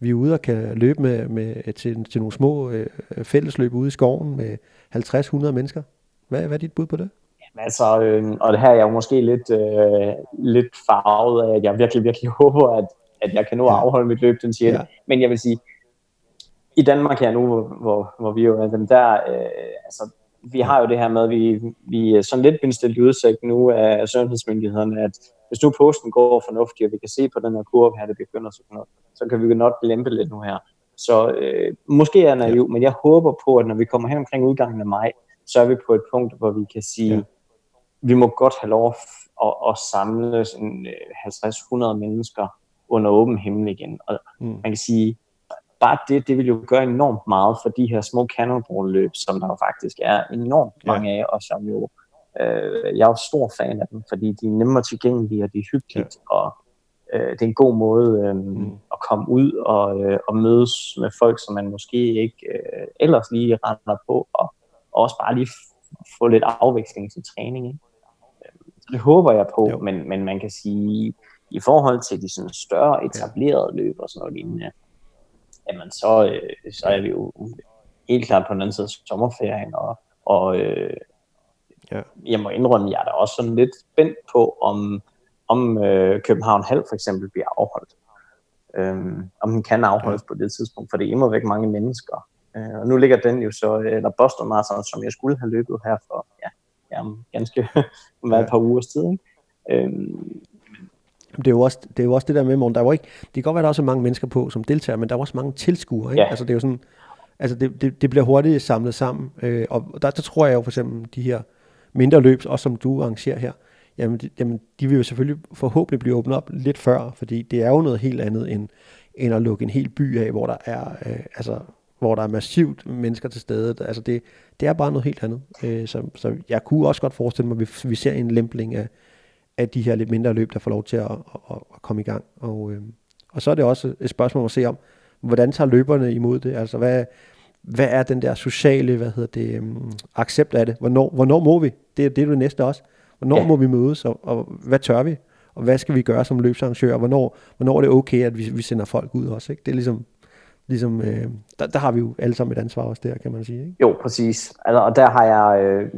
vi er ude og kan løbe med, med, til, til nogle små øh, fællesløb ude i skoven med 50-100 mennesker? Hvad, hvad er dit bud på det? Jamen, altså, øh, og det her er jeg jo måske lidt, øh, lidt farvet af, at jeg virkelig, virkelig håber, at, at jeg kan nå at afholde mit løb den 6. Ja. Men jeg vil sige, i Danmark her nu, hvor, hvor vi jo er dem der, øh, altså, vi har jo det her med, at vi, vi er sådan lidt bindstillet i udsigt nu af sundhedsmyndighederne, at hvis nu posten går fornuftigt, og vi kan se på den her kurve her, det begynder sådan noget, så kan vi nok lempe lidt nu her. Så øh, måske er jeg naiv, men jeg håber på, at når vi kommer hen omkring udgangen af maj, så er vi på et punkt, hvor vi kan sige, ja vi må godt have lov at, at samle 50-100 mennesker under åben himmel igen. Og mm. man kan sige, bare det, det vil jo gøre enormt meget for de her små cannonball-løb, som der jo faktisk er enormt mange ja. af, og som jo, øh, jeg er jo stor fan af dem, fordi de er nemmere tilgængelige, og de er hyggeligt, ja. og øh, det er en god måde øh, mm. at komme ud og, øh, og mødes med folk, som man måske ikke øh, ellers lige render på, og, og også bare lige få lidt afveksling til træning. Ikke? det håber jeg på, men, men man kan sige, i forhold til de sådan større etablerede løb og sådan noget lignende, jamen så, øh, så er vi jo helt klart på den anden side af sommerferien, og, og øh, ja. jeg må indrømme, jeg er da også sådan lidt spændt på, om, om øh, København Halv for eksempel bliver afholdt. Øhm, om den kan afholdes ja. på det tidspunkt, for det er immer væk mange mennesker. Øh, og nu ligger den jo så, eller Boston Marathon, som jeg skulle have løbet her for ja, ja, ganske om ja. et par uger tid. Ikke? Øhm, det er, jo også, det er jo også det der med, morgen. Der var ikke, det kan godt være, der også er mange mennesker på som deltager, men der er også mange tilskuere. Ikke? Ja. Altså, det er jo sådan, altså det, det, det bliver hurtigt samlet sammen. Øh, og der, der tror jeg jo for eksempel, de her mindre løb, også som du arrangerer her, jamen de, jamen de vil jo selvfølgelig forhåbentlig blive åbnet op lidt før, fordi det er jo noget helt andet end, end at lukke en hel by af, hvor der er øh, altså hvor der er massivt mennesker til stede. Altså det, det er bare noget helt andet. Øh, så, så jeg kunne også godt forestille mig, at vi, vi ser en lempling af, af de her lidt mindre løb, der får lov til at, at, at komme i gang. Og, øh, og så er det også et spørgsmål at se om, hvordan tager løberne imod det? Altså hvad, hvad er den der sociale, hvad hedder det, um, accept af det? Hvornår, hvornår må vi? Det, det er det næste også. Hvornår ja. må vi mødes, og, og hvad tør vi? og hvad skal vi gøre som løbsarrangør, og hvornår, hvornår er det okay, at vi, vi sender folk ud også. Ikke? Det er ligesom, ligesom øh, der, der har vi jo alle sammen et ansvar også der, kan man sige. Ikke? Jo, præcis. Altså, og der har jeg, øh,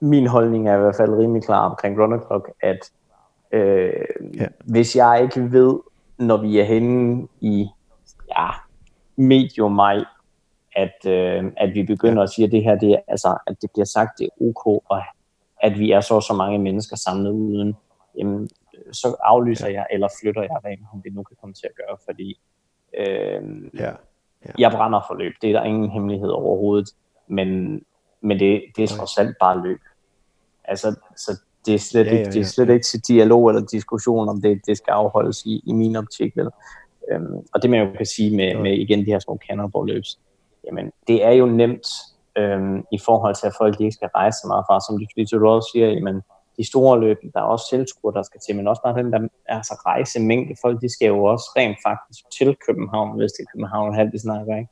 min holdning er i hvert fald rimelig klar omkring Runner Clock, at øh, ja. hvis jeg ikke ved, når vi er henne i ja, medio maj, at, øh, at vi begynder ja. at sige, at det her, det er, altså, at det bliver sagt, det er ok, og at vi er så så mange mennesker samlet uden, jamen, så aflyser ja. jeg, eller flytter jeg, hvad om det nu kan komme til at gøre, fordi øh, ja. Ja. jeg brænder for løb. Det er der ingen hemmelighed overhovedet, men, men det, det er trods alt bare løb. Altså, så det er slet, ja, ja, ja. Ikke, det er slet ikke til dialog eller diskussion, om det, det skal afholdes i, i min optik. Eller, øhm, og det man jo kan sige med, med igen de her små cannonball løbs, jamen det er jo nemt øhm, i forhold til, at folk de ikke skal rejse så meget fra, som de fleste råd siger, jamen de store løb, der er også tilskuere, der skal til, men også bare den der altså rejsemængde, folk de skal jo også rent faktisk til København, hvis det er København, halv de snakker, ikke?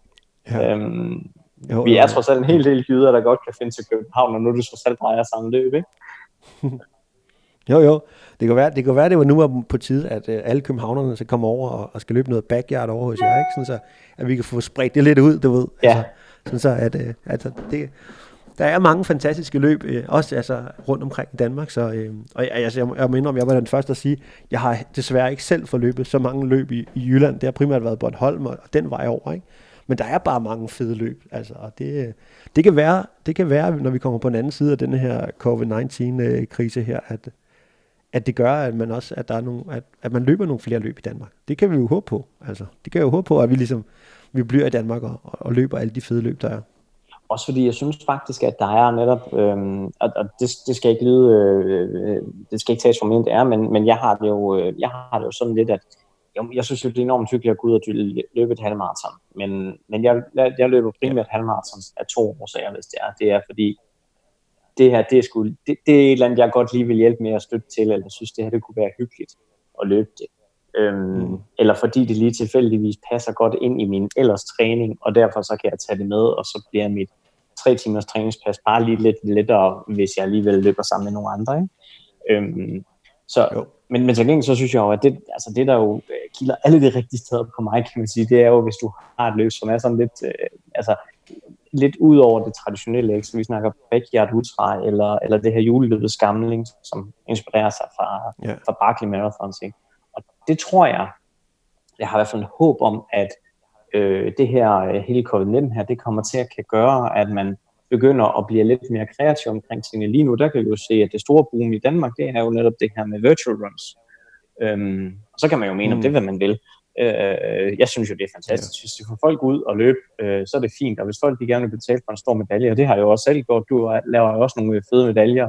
Ja. Øhm, jo, vi er trods alt en hel del jyder, der godt kan finde til København, og nu er det trods alt drejer samme løb, ikke? jo, jo. Det kan være, det kan være, det var nu er på tide, at uh, alle københavnerne skal komme over og, og skal løbe noget backyard over hos jer, ikke? Sådan så, at vi kan få spredt det lidt ud, du ved. Ja. Altså, sådan så, at uh, altså, det, der er mange fantastiske løb, uh, også altså, rundt omkring i Danmark, så, uh, og altså, jeg, jeg mener, om jeg var den første at sige, jeg har desværre ikke selv fået løbet så mange løb i, i Jylland. Det har primært været Bornholm og, og den vej over, ikke? Men der er bare mange fede løb, altså, og det, det, kan være, det kan være, når vi kommer på den anden side af den her COVID-19-krise her, at, at det gør, at man også, at der er nogle, at, at man løber nogle flere løb i Danmark. Det kan vi jo håbe på, altså. Det kan vi jo håbe på, at vi ligesom, vi bliver i Danmark og, og løber alle de fede løb, der er. Også fordi jeg synes faktisk, at der er netop, øh, og, og det, det skal ikke lyde, øh, det skal ikke tages for det er, men, men jeg har det jo, øh, jeg har det jo sådan lidt, at jeg, jeg synes jo, det er enormt hyggeligt at gå ud og løbe et halvmarathon. Men, men jeg, jeg løber primært halvmarathon af to årsager, hvis det er. Det er fordi, det her, det er, sgu, det, det er et eller andet, jeg godt lige vil hjælpe med at støtte til, eller synes, det her det kunne være hyggeligt at løbe det. Øhm, mm. Eller fordi det lige tilfældigvis passer godt ind i min ellers træning, og derfor så kan jeg tage det med, og så bliver mit tre timers træningspas bare lige lidt lettere, hvis jeg alligevel løber sammen med nogle andre. Ikke? Øhm, så, jo men, men til gengæld så synes jeg jo, at det, altså det der jo øh, kilder alle de rigtige steder på mig, kan man sige, det er jo, hvis du har et løb, som er sådan lidt, øh, altså, lidt ud over det traditionelle, ikke? så vi snakker Backyard Ultra, eller, eller det her juleløbet Skamling, som inspirerer sig fra, yeah. fra Barkley Marathons. Ikke? Og det tror jeg, jeg har i hvert fald en håb om, at øh, det her øh, hele COVID-19 her, det kommer til at kan gøre, at man begynder at blive lidt mere kreativ omkring tingene. Lige nu, der kan vi jo se, at det store boom i Danmark, det er jo netop det her med virtual runs. Øhm, og så kan man jo mene mm. om det, hvad man vil. Øh, jeg synes jo, det er fantastisk. Hvis du får folk ud og løbe, øh, så er det fint. Og hvis folk de gerne vil betale for en stor medalje, og det har jeg jo også selv gjort, du laver jo også nogle fede medaljer,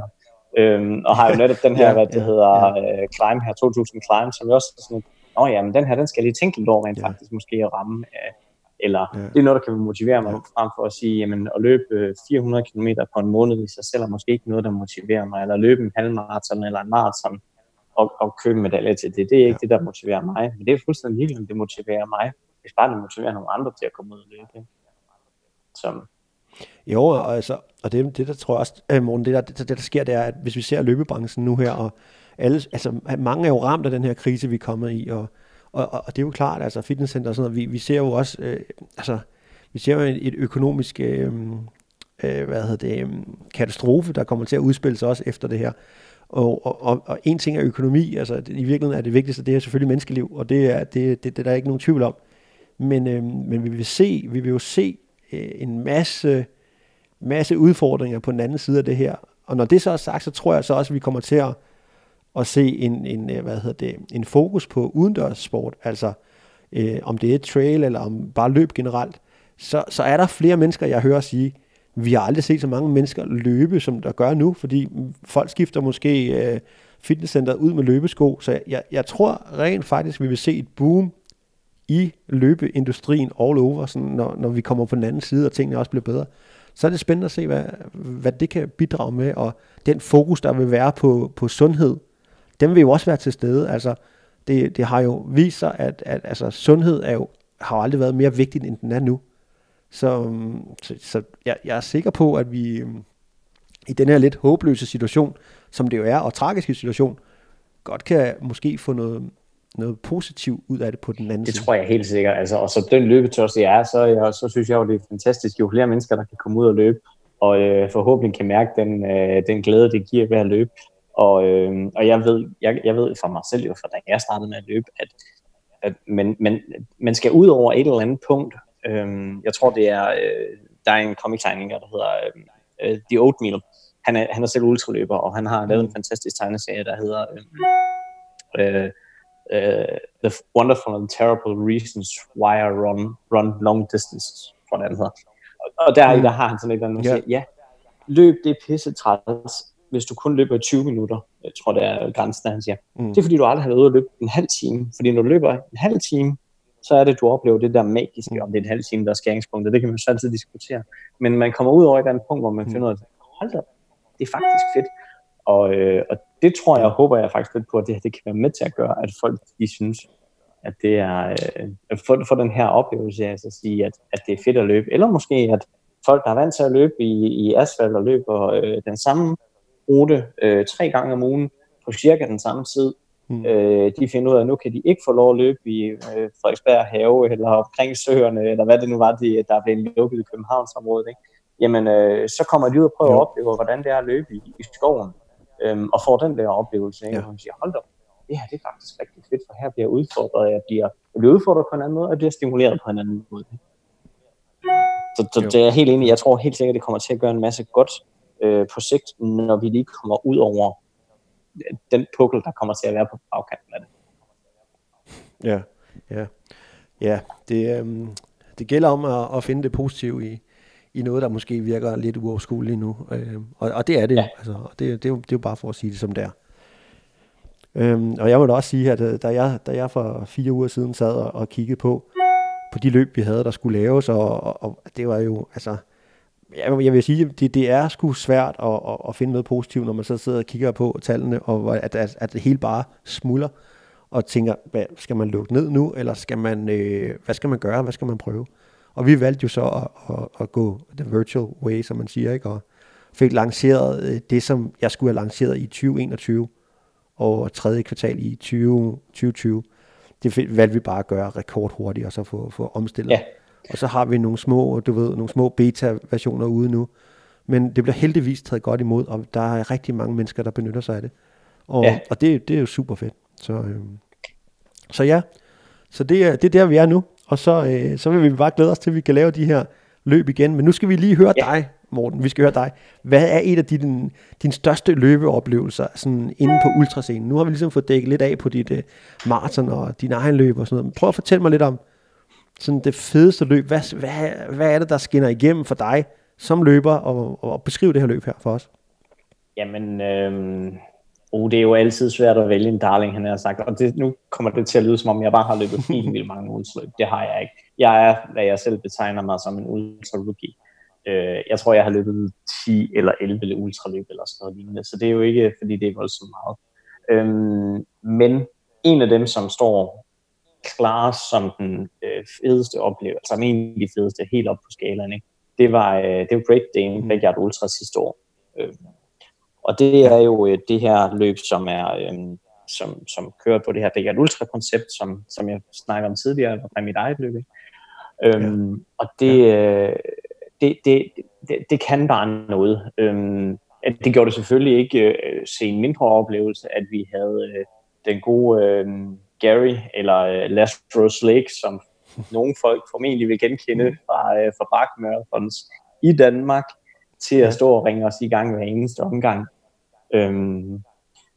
øhm, og har jo netop den her, ja, hvad det ja, hedder, ja. Uh, Climb her, 2000 Climb, som jo også er sådan, nå ja, men den her, den skal jeg lige tænke lidt over rent ja. faktisk, måske at ramme. Uh, eller ja. det er noget, der kan motivere mig ja. frem for at sige, jamen at løbe 400 øh, km på en måned i sig selv er måske ikke noget, der motiverer mig, eller løbe en halvmarathon eller en marathon og, og købe medalje til det. Det er ikke ja. det, der motiverer mig. Men det er fuldstændig ligegyldigt, det motiverer mig. Hvis bare det motiverer nogle andre til at komme ud og løbe. Som, jo, og, altså, og det, det der tror jeg også, øh, Morten, det der, det, det der sker, det er, at hvis vi ser løbebranchen nu her, og alle, altså, mange er jo ramt af den her krise, vi er kommet i, og, og, og, og det er jo klart, altså fitnesscenter og sådan noget, vi, vi ser jo også, øh, altså, vi ser jo et, et økonomisk, øh, øh, hvad hedder det, øh, katastrofe, der kommer til at udspille sig også efter det her. Og, og, og, og en ting er økonomi, altså i virkeligheden er det vigtigste, det er selvfølgelig menneskeliv, og det er, det, det, det der er ikke nogen tvivl om. Men, øh, men vi vil se, vi vil jo se øh, en masse, masse udfordringer på den anden side af det her. Og når det så er sagt, så tror jeg så også, at vi kommer til at at se en, en, øh, hvad hedder det, en fokus på udendørssport, altså øh, om det er trail eller om bare løb generelt, så, så er der flere mennesker, jeg hører sige, vi har aldrig set så mange mennesker løbe, som der gør nu, fordi folk skifter måske øh, fitnesscenteret ud med løbesko, så jeg, jeg tror rent faktisk, vi vil se et boom i løbeindustrien all over, sådan, når, når vi kommer på den anden side, og tingene også bliver bedre. Så er det spændende at se, hvad, hvad det kan bidrage med, og den fokus, der vil være på, på sundhed, dem vil jo også være til stede. Altså, det, det har jo vist sig, at, at altså, sundhed er jo, har jo aldrig været mere vigtigt, end den er nu. Så, så, så jeg, jeg er sikker på, at vi i den her lidt håbløse situation, som det jo er, og tragiske situation, godt kan måske få noget, noget positivt ud af det på den anden det side. Det tror jeg helt sikkert. Altså, og så den løbetørst, jeg er, så, jeg, så synes jeg jo, det er fantastisk. Jo flere mennesker, der kan komme ud og løbe, og øh, forhåbentlig kan mærke den, øh, den glæde, det giver ved at løbe. Og, øh, og jeg, ved, jeg, jeg ved fra mig selv jo, fra da jeg startede med at løbe, at, at men, men, man skal ud over et eller andet punkt. Øh, jeg tror, det er, øh, der er en comic-tegninger, der hedder øh, The Oatmeal. Han er, han er selv ultraløber, og han har lavet en fantastisk tegneserie, der hedder øh, øh, uh, The Wonderful and Terrible Reasons Why I Run, run Long Distance, tror jeg, den hedder. Og, og der, mm. der har han sådan et eller andet, yeah. siger, ja, løb det er pisse træls, hvis du kun løber i 20 minutter. Jeg tror, det er grænsen, der han siger. Mm. Det er fordi, du aldrig har været ude at løbe en halv time. Fordi når du løber en halv time, så er det, du oplever det der magiske, om det er en halv time, der er skæringspunktet. Det kan man så altid diskutere. Men man kommer ud over et andet punkt, hvor man mm. finder ud af, hold da, det er faktisk fedt. Og, øh, og det tror jeg, håber jeg faktisk lidt på, at det, det kan være med til at gøre, at folk de synes, at det er øh, at få, få den her oplevelse af altså at sige, at, at det er fedt at løbe. Eller måske, at folk, der er vant til at løbe i, i asfalt og løber øh, den samme rute øh, tre gange om ugen på cirka den samme tid, mm. øh, de finder ud af, at nu kan de ikke få lov at løbe i øh, Frederiksberg have eller omkring søerne, eller hvad det nu var, de, der blev lukket i Københavnsområdet. Ikke? Jamen, øh, så kommer de ud og prøver jo. at opleve, hvordan det er at løbe i, i skoven øhm, og får den der oplevelse, ikke? Ja. og man siger, hold da, det her det er faktisk rigtig fedt, for her bliver jeg udfordret, jeg bliver, jeg bliver udfordret på en anden måde, og jeg bliver stimuleret på en anden måde. Ikke? Så, så det er jeg helt enig Jeg tror helt sikkert, det kommer til at gøre en masse godt øh, på sigt, når vi lige kommer ud over den pukkel, der kommer til at være på bagkanten af det. Ja, ja. Ja, det, øhm, det gælder om at, at finde det positive i, i noget, der måske virker lidt uoverskueligt nu. Øh, og, og det er det ja. jo. Altså, og det, det, er jo, det er jo bare for at sige det som det er. Øhm, og jeg vil også sige, at da jeg, da jeg for fire uger siden sad og, og kiggede på, på de løb, vi havde, der skulle laves, og, og, og det var jo, altså, jeg, jeg vil sige, det, det er sgu svært at, at, at finde noget positivt, når man så sidder og kigger på tallene, og at, at, at det hele bare smuldrer, og tænker, hvad, skal man lukke ned nu, eller skal man, øh, hvad skal man gøre, hvad skal man prøve? Og vi valgte jo så at, at, at gå the virtual way, som man siger, ikke? og fik lanceret øh, det, som jeg skulle have lanceret i 2021 og tredje kvartal i 20, 2020. Det valgte vi bare at gøre rekordhurtigt, og så få, få omstillet. Ja. Og så har vi nogle små, du ved, nogle små beta-versioner ude nu. Men det bliver heldigvis taget godt imod, og der er rigtig mange mennesker, der benytter sig af det. Og, ja. og det, det er jo super fedt. Så, øhm, så ja, så det er, det er der, vi er nu og så, øh, så vil vi bare glæde os til, at vi kan lave de her løb igen. Men nu skal vi lige høre ja. dig, Morten. Vi skal høre dig. Hvad er et af dine, dine største løbeoplevelser sådan inde på ultrascenen? Nu har vi ligesom fået dækket lidt af på dit uh, maraton og din egen løb og sådan noget. Prøv at fortælle mig lidt om sådan det fedeste løb. Hvad, hvad, hvad er det, der skinner igennem for dig som løber, og, og beskriv det her løb her for os? Jamen, øh, Oh, det er jo altid svært at vælge en darling, han har sagt. Og det, nu kommer det til at lyde, som om jeg bare har løbet helt vildt mange ultraløb. Det har jeg ikke. Jeg er, hvad jeg selv betegner mig som en ultra-rookie. Øh, jeg tror, jeg har løbet 10 eller 11 ultraløb eller sådan noget lignende. Så det er jo ikke, fordi det er voldsomt meget. Um, men en af dem, som står klar som den øh, fedeste oplevelse, som en af de fedeste, helt op på skalaen, ikke? det var, øh, det var Great Dane mm. Backyard Ultra sidste år. Øh, og det er jo øh, det her løb, som er øh, som, som kører på det her Backyard Ultra-koncept, som, som jeg snakker om tidligere fra mit eget løb. Øhm, ja. Og det, øh, det, det, det, det kan bare noget. Øhm, det gjorde det selvfølgelig ikke øh, se en mindre oplevelse, at vi havde øh, den gode øh, Gary, eller øh, Lazarus Lake, som nogle folk formentlig vil genkende fra, øh, fra Bark i Danmark, til at stå og ringe os i gang hver eneste omgang. Øhm,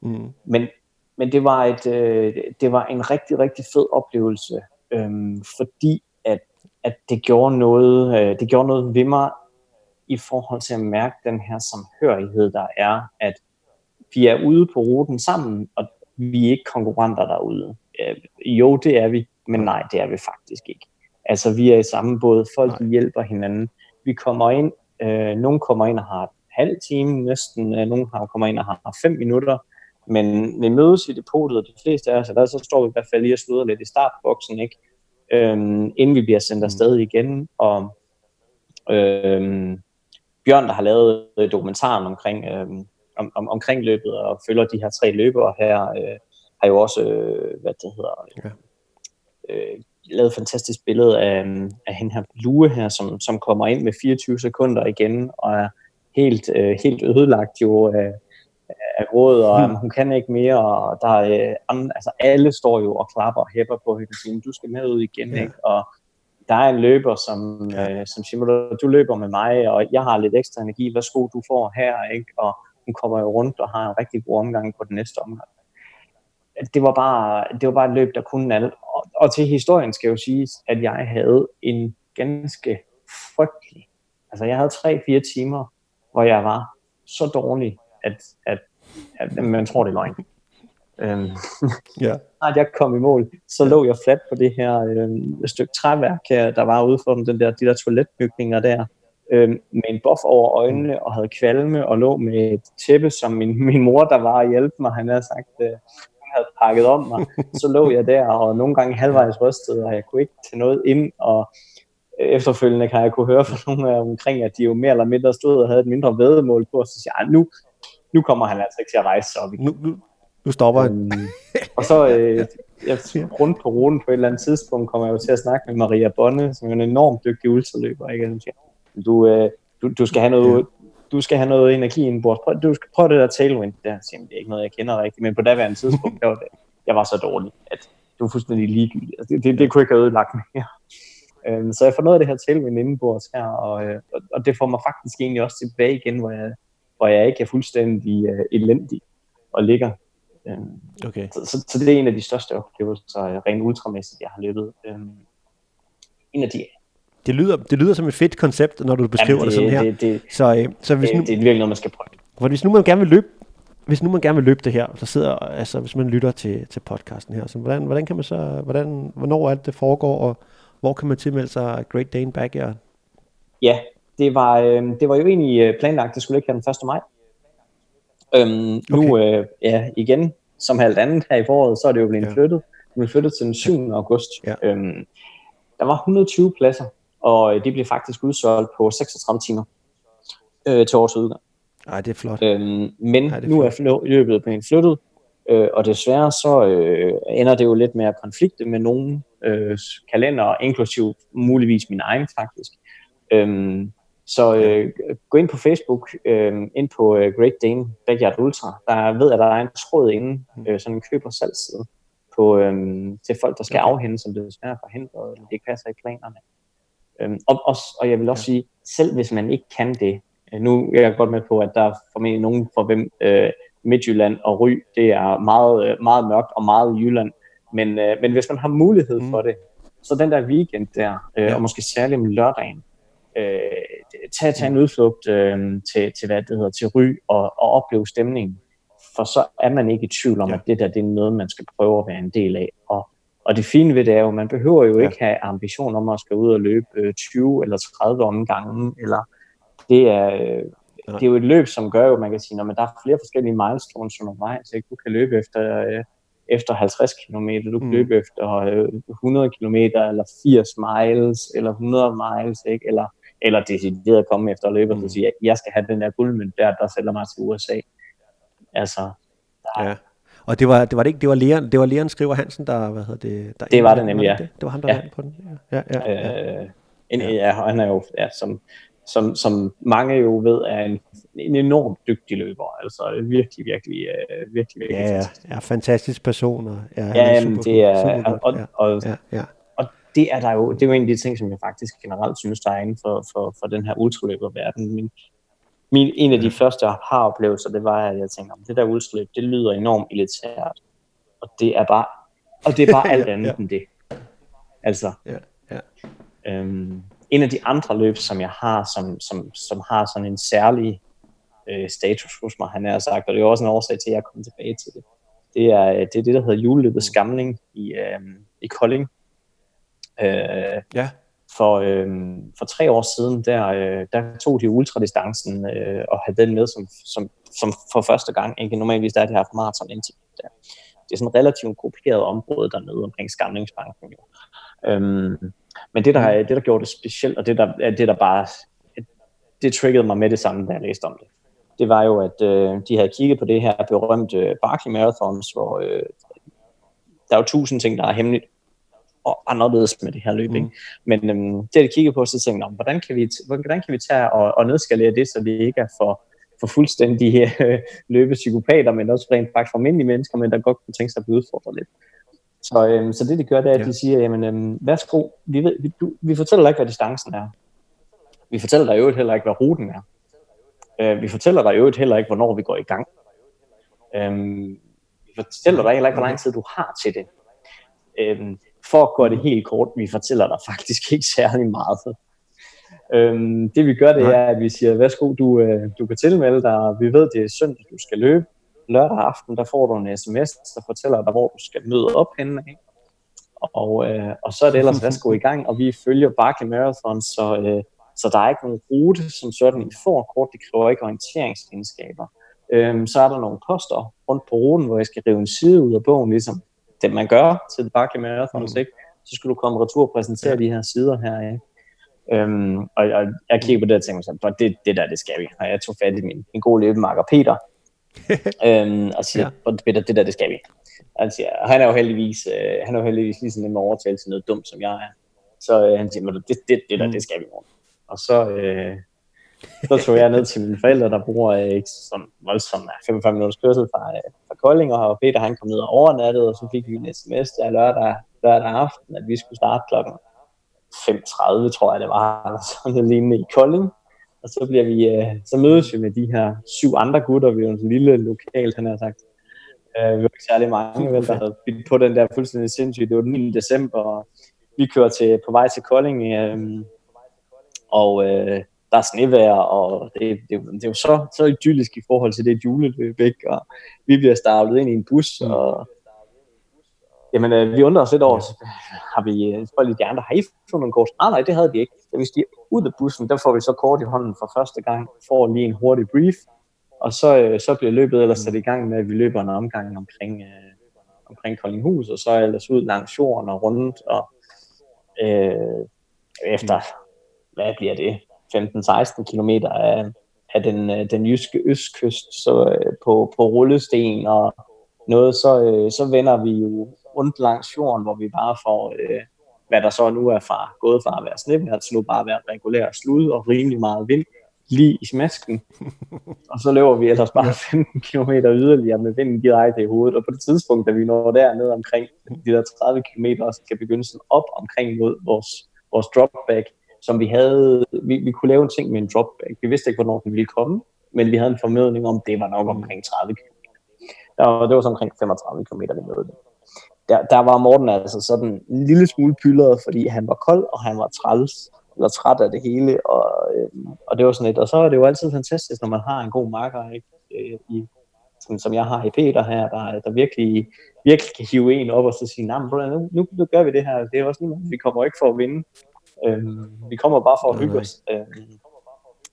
mm. men, men det var et øh, det var en rigtig rigtig fed oplevelse, øhm, fordi at at det gjorde noget øh, det gjorde noget ved mig i forhold til at mærke den her samhørighed der er, at vi er ude på ruten sammen, og vi er ikke konkurrenter derude. Øh, jo, det er vi, men nej, det er vi faktisk ikke. Altså, vi er i samme båd. Folk nej. hjælper hinanden. Vi kommer ind, øh, nogen kommer ind og har halv time næsten. Øh, nogle har kommer ind og har fem minutter. Men vi mødes i depotet, og de fleste af os, der, så står vi i hvert fald lige og slutter lidt i startboksen, ikke? Øhm, inden vi bliver sendt afsted mm. igen. Og øhm, Bjørn, der har lavet dokumentaren omkring, øhm, om, om, omkring løbet og følger de her tre løbere her, øh, har jo også, øh, hvad det hedder, ja. øh, lavet et fantastisk billede af, af hende her Lue her, som, som kommer ind med 24 sekunder igen, og er helt, øh, helt ødelagt jo af, af råd, og hmm. hun kan ikke mere, og der er, øh, altså alle står jo og klapper og hæpper på hende og siger, du skal med ud igen, ja. ikke? og der er en løber, som, ja. øh, som siger, du løber med mig, og jeg har lidt ekstra energi, værsgo, du får her, ikke? og hun kommer jo rundt og har en rigtig god omgang på den næste omgang. Det var bare, det var bare et løb, der kunne alt. Og, og til historien skal jo siges, at jeg havde en ganske frygtelig, altså jeg havde 3-4 timer, hvor jeg var så dårlig, at, at, at man tror, det er løgn. Øhm, ja. Når jeg kom i mål, så lå jeg fladt på det her øh, stykke træværk her, der var ude for den der, de der toiletbygninger der, øh, med en buff over øjnene og havde kvalme og lå med et tæppe, som min, min mor, der var at hjælpe mig, han havde sagt, øh, havde pakket om mig. Så lå jeg der, og nogle gange halvvejs rystet, og jeg kunne ikke tage noget ind, og efterfølgende kan jeg kunne høre fra nogle af omkring, at de jo mere eller mindre stod og havde et mindre vedmål på, og så siger jeg, nu, nu kommer han altså ikke til at rejse sig op igen. Nu, nu, nu stopper han. Øhm, og så øh, jeg, rundt på ruten på et eller andet tidspunkt kommer jeg jo til at snakke med Maria Bonne, som er en enormt dygtig ultraløber. Ikke? Og siger, du, øh, du, du, skal have noget, du skal have noget energi indenbords. Prøv, du skal prøve det der tailwind der. Siger, det er ikke noget, jeg kender rigtigt, men på daværende tidspunkt, der var det, jeg var så dårlig, at det var fuldstændig ligegyldigt. Altså, det, det, det kunne ikke have ødelagt mere. Øhm, så jeg får noget af det her tailwind indenbords her, og, øh, og det får mig faktisk egentlig også tilbage igen, hvor jeg, hvor jeg ikke er fuldstændig uh, elendig og ligger Øhm, okay. så, så, så det er en af de største oplevelser, øh, rent ultramæssigt, jeg har løbet. Øhm, en af de det lyder, det lyder som et fedt koncept, når du beskriver Jamen det, det sådan her. Det, det, så, øh, så hvis det, nu, det er virkelig noget, man skal prøve. For hvis nu man gerne vil løbe, hvis nu man gerne vil løbe det her, så sidder, altså hvis man lytter til, til podcasten her, så hvordan, hvordan kan man så, hvordan, hvornår alt det foregår, og hvor kan man tilmelde sig Great Dane Backyard? Ja, det var, øh, det var jo egentlig øh, planlagt, det skulle ikke her den 1. maj. Øhm, okay. Nu, øh, ja, igen, som alt andet her i foråret, så er det jo blevet ja. flyttet. Det blev flyttet til den 7. august. Ja. Øhm, der var 120 pladser, og øh, det blev faktisk udsolgt på 36 timer øh, til årets udgang. Nej, det er flot. Øhm, men Ej, er nu er løbet blevet flyttet, øh, og desværre så øh, ender det jo lidt med at konflikte med nogle øh, kalender, inklusiv muligvis min egen faktisk. Øhm, så øh, gå ind på Facebook, øh, ind på øh, Great Dane Backyard Ultra. Der ved jeg, at der er en tråd inde, mm. øh, sådan en køb- og salgsside på, øh, til folk, der skal okay. afhænde, som det desværre er forhindret, eller det ikke passer i planerne. Øh, og, og, og jeg vil også ja. sige, selv hvis man ikke kan det, øh, nu er jeg godt med på, at der er formentlig nogen for hvem øh, Midtjylland og Ry, det er meget, øh, meget mørkt og meget Jylland, men, øh, men hvis man har mulighed mm. for det, så den der weekend der, øh, ja. og måske særligt om lørdagen, øh, tage, tage en udflugt øh, til, til, hvad det hedder, til Ry og, og opleve stemningen. For så er man ikke i tvivl om, ja. at det der det er noget, man skal prøve at være en del af. Og, og det fine ved det er jo, man behøver jo ja. ikke have ambition om at skal ud og løbe øh, 20 eller 30 omgange, eller det er, øh, det er jo et løb, som gør jo, man kan sige, at der er flere forskellige milestones undervejs. Ikke? Du kan løbe efter, øh, efter 50 km, du kan mm. løbe efter øh, 100 km, eller 80 miles, eller 100 miles, ikke? eller eller decideret at komme efter løbet mm. og sige, jeg skal have den der guldmønt der, der sælger mig til USA. Altså, der, ja. Og det var, det var det ikke, det var Leon, det var Leon Skriver Hansen, der, hvad hedder det? Der det var det nemlig, ja. Det, det var ham, der ja. på den. Ja, ja, ja. Øh, en, ja, han er jo, ja, som, som, som mange jo ved, er en, en enormt dygtig løber. Altså virkelig, virkelig, uh, virkelig, virkelig ja, ja, ja, fantastisk person. Og, ja, ja super, det er, super og, og, og, ja, ja det er der jo, det er jo en af de ting, som jeg faktisk generelt synes, der er inden for, for, for den her ultraløberverden. Min, min, en af de første har oplevelser, det var, at jeg tænkte, det der ultraløb, det lyder enormt elitært. Og det er bare, og det er bare alt andet ja. end det. Altså, ja, ja. Øhm, en af de andre løb, som jeg har, som, som, som har sådan en særlig øh, status hos mig, han har sagt, og det er også en årsag til, at jeg kommer tilbage til det. Det er det, er det der hedder juleløbet Skamling i, øh, i Kolding, Øh, ja. For, øh, for tre år siden, der, øh, der tog de ultradistancen øh, og havde den med som, som, som for første gang. Ikke? Normalvis der er det her for maraton indtil der. Det er sådan et relativt grupperet område dernede omkring Skamlingsbanken. Jo. Øhm, men det der, det, der gjorde det specielt, og det der, det der bare, det triggede mig med det samme, da jeg læste om det, det var jo, at øh, de havde kigget på det her berømte Barkley Marathons, hvor øh, der er jo tusind ting, der er hemmeligt og anderledes med det her løb. Mm. Ikke? Men øhm, det, jeg kiggede på, så tænkte jeg, hvordan kan vi, hvordan kan vi tage og, og nedskalere det, så vi ikke er for, for fuldstændige øh, løbepsykopater, men også rent faktisk for almindelige mennesker, men der godt kunne tænke sig at blive udfordret lidt. Så, øhm, så det, de gør, det er, at ja. de siger, jamen, øhm, værsgo, vi, ved, vi, du, vi fortæller dig ikke, hvad distancen er. Vi fortæller dig jo heller ikke, hvad ruten er. Øh, vi fortæller dig jo heller ikke, hvornår vi går i gang. Øhm, vi fortæller dig heller ikke, hvor lang tid du har til det. Øhm, for at gøre det helt kort, vi fortæller dig faktisk ikke særlig meget. Øhm, det vi gør, det er, at vi siger, værsgo, du, øh, du kan tilmelde dig, vi ved, det er søndag, du skal løbe. Lørdag aften, der får du en sms, der fortæller dig, hvor du skal møde op henne. Ikke? Og, øh, og så er det ellers værsgo i gang, og vi følger Barkley Marathon, så, øh, så der er ikke nogen rute som sådan i kort, det kræver ikke orienteringsegenskaber. Øhm, så er der nogle poster rundt på ruten, hvor jeg skal rive en side ud af bogen, ligesom det man gør til Barkley Marathon, mm. ikke? så skulle du komme retur og præsentere ja. de her sider her. Ikke? Øhm, og, og jeg kigger på det og tænker sådan, det, det der, det skal vi. Og jeg tog fat i min, min gode løbemarker Peter, øhm, og siger, ja. Peter, det der, det skal vi. Han siger, og han er jo heldigvis, øh, han er jo heldigvis lige sådan en overtale til noget dumt, som jeg er. Så øh, han siger, det, det, det der, mm. det skal vi morgen. Og så, øh, så tog jeg ned til mine forældre, der bor øh, ikke sådan voldsomt 45 minutters kørsel fra, øh, fra Kolding, og Peter han kom ned og overnattede, og så fik vi en sms der lørdag, lørdag aften, at vi skulle starte klokken 5.30, tror jeg det var, eller sådan noget lignende i Kolding. Og så, bliver vi, øh, så mødes vi med de her syv andre gutter, vi er jo en lille lokal, han har sagt. Øh, vi var ikke særlig mange, vel, der havde bidt på den der fuldstændig sindssygt. Det var den 9. december, og vi kører til, på vej til Kolding, øh, og øh, der er snevejr, og det, det, det er jo så, så idyllisk i forhold til det juleløb, ikke? og vi bliver startet ind i en bus, mm. og jamen, øh, vi undrer os lidt over, har vi øh, spurgt lidt de andre, har I fået nogle kort? Ah, nej, det havde de ikke. Da vi stiger ud af bussen, der får vi så kort i hånden for første gang, får lige en hurtig brief, og så, øh, så bliver løbet ellers sat i gang med, at vi løber en omgang omkring, øh, omkring Koldinghus, og så ellers ud langs jorden og rundt, og øh, efter, hvad bliver det, 15-16 km af, af den, øh, den jyske østkyst så, øh, på, på rullesten og noget, så, øh, så vender vi jo rundt langs jorden, hvor vi bare får, øh, hvad der så nu er fra, gået fra at være snevejr til altså nu bare at være regulær slud og rimelig meget vind lige i smasken. og så løber vi ellers bare 15 km yderligere med vinden direkte i hovedet, og på det tidspunkt, da vi når dernede omkring de der 30 km, skal begynde sådan op omkring mod vores, vores dropback, som vi havde, vi, vi kunne lave en ting med en dropback. Vi vidste ikke, hvornår den ville komme, men vi havde en formodning om, det var nok omkring 30 km. Der, det var så omkring 35 km, vi nåede det. Der, der var Morten altså sådan en lille smule pyldret, fordi han var kold, og han var træls, eller træt af det hele, og, øh, og det var sådan lidt, og så er det jo altid fantastisk, når man har en god marker, ikke? Øh, i, som, som jeg har i Peter her, der, der virkelig, virkelig kan hive en op og så sige, nah, nu, nu, nu gør vi det her, det er også lige, vi kommer ikke for at vinde, Øhm, vi kommer bare for at hygge os. Øhm,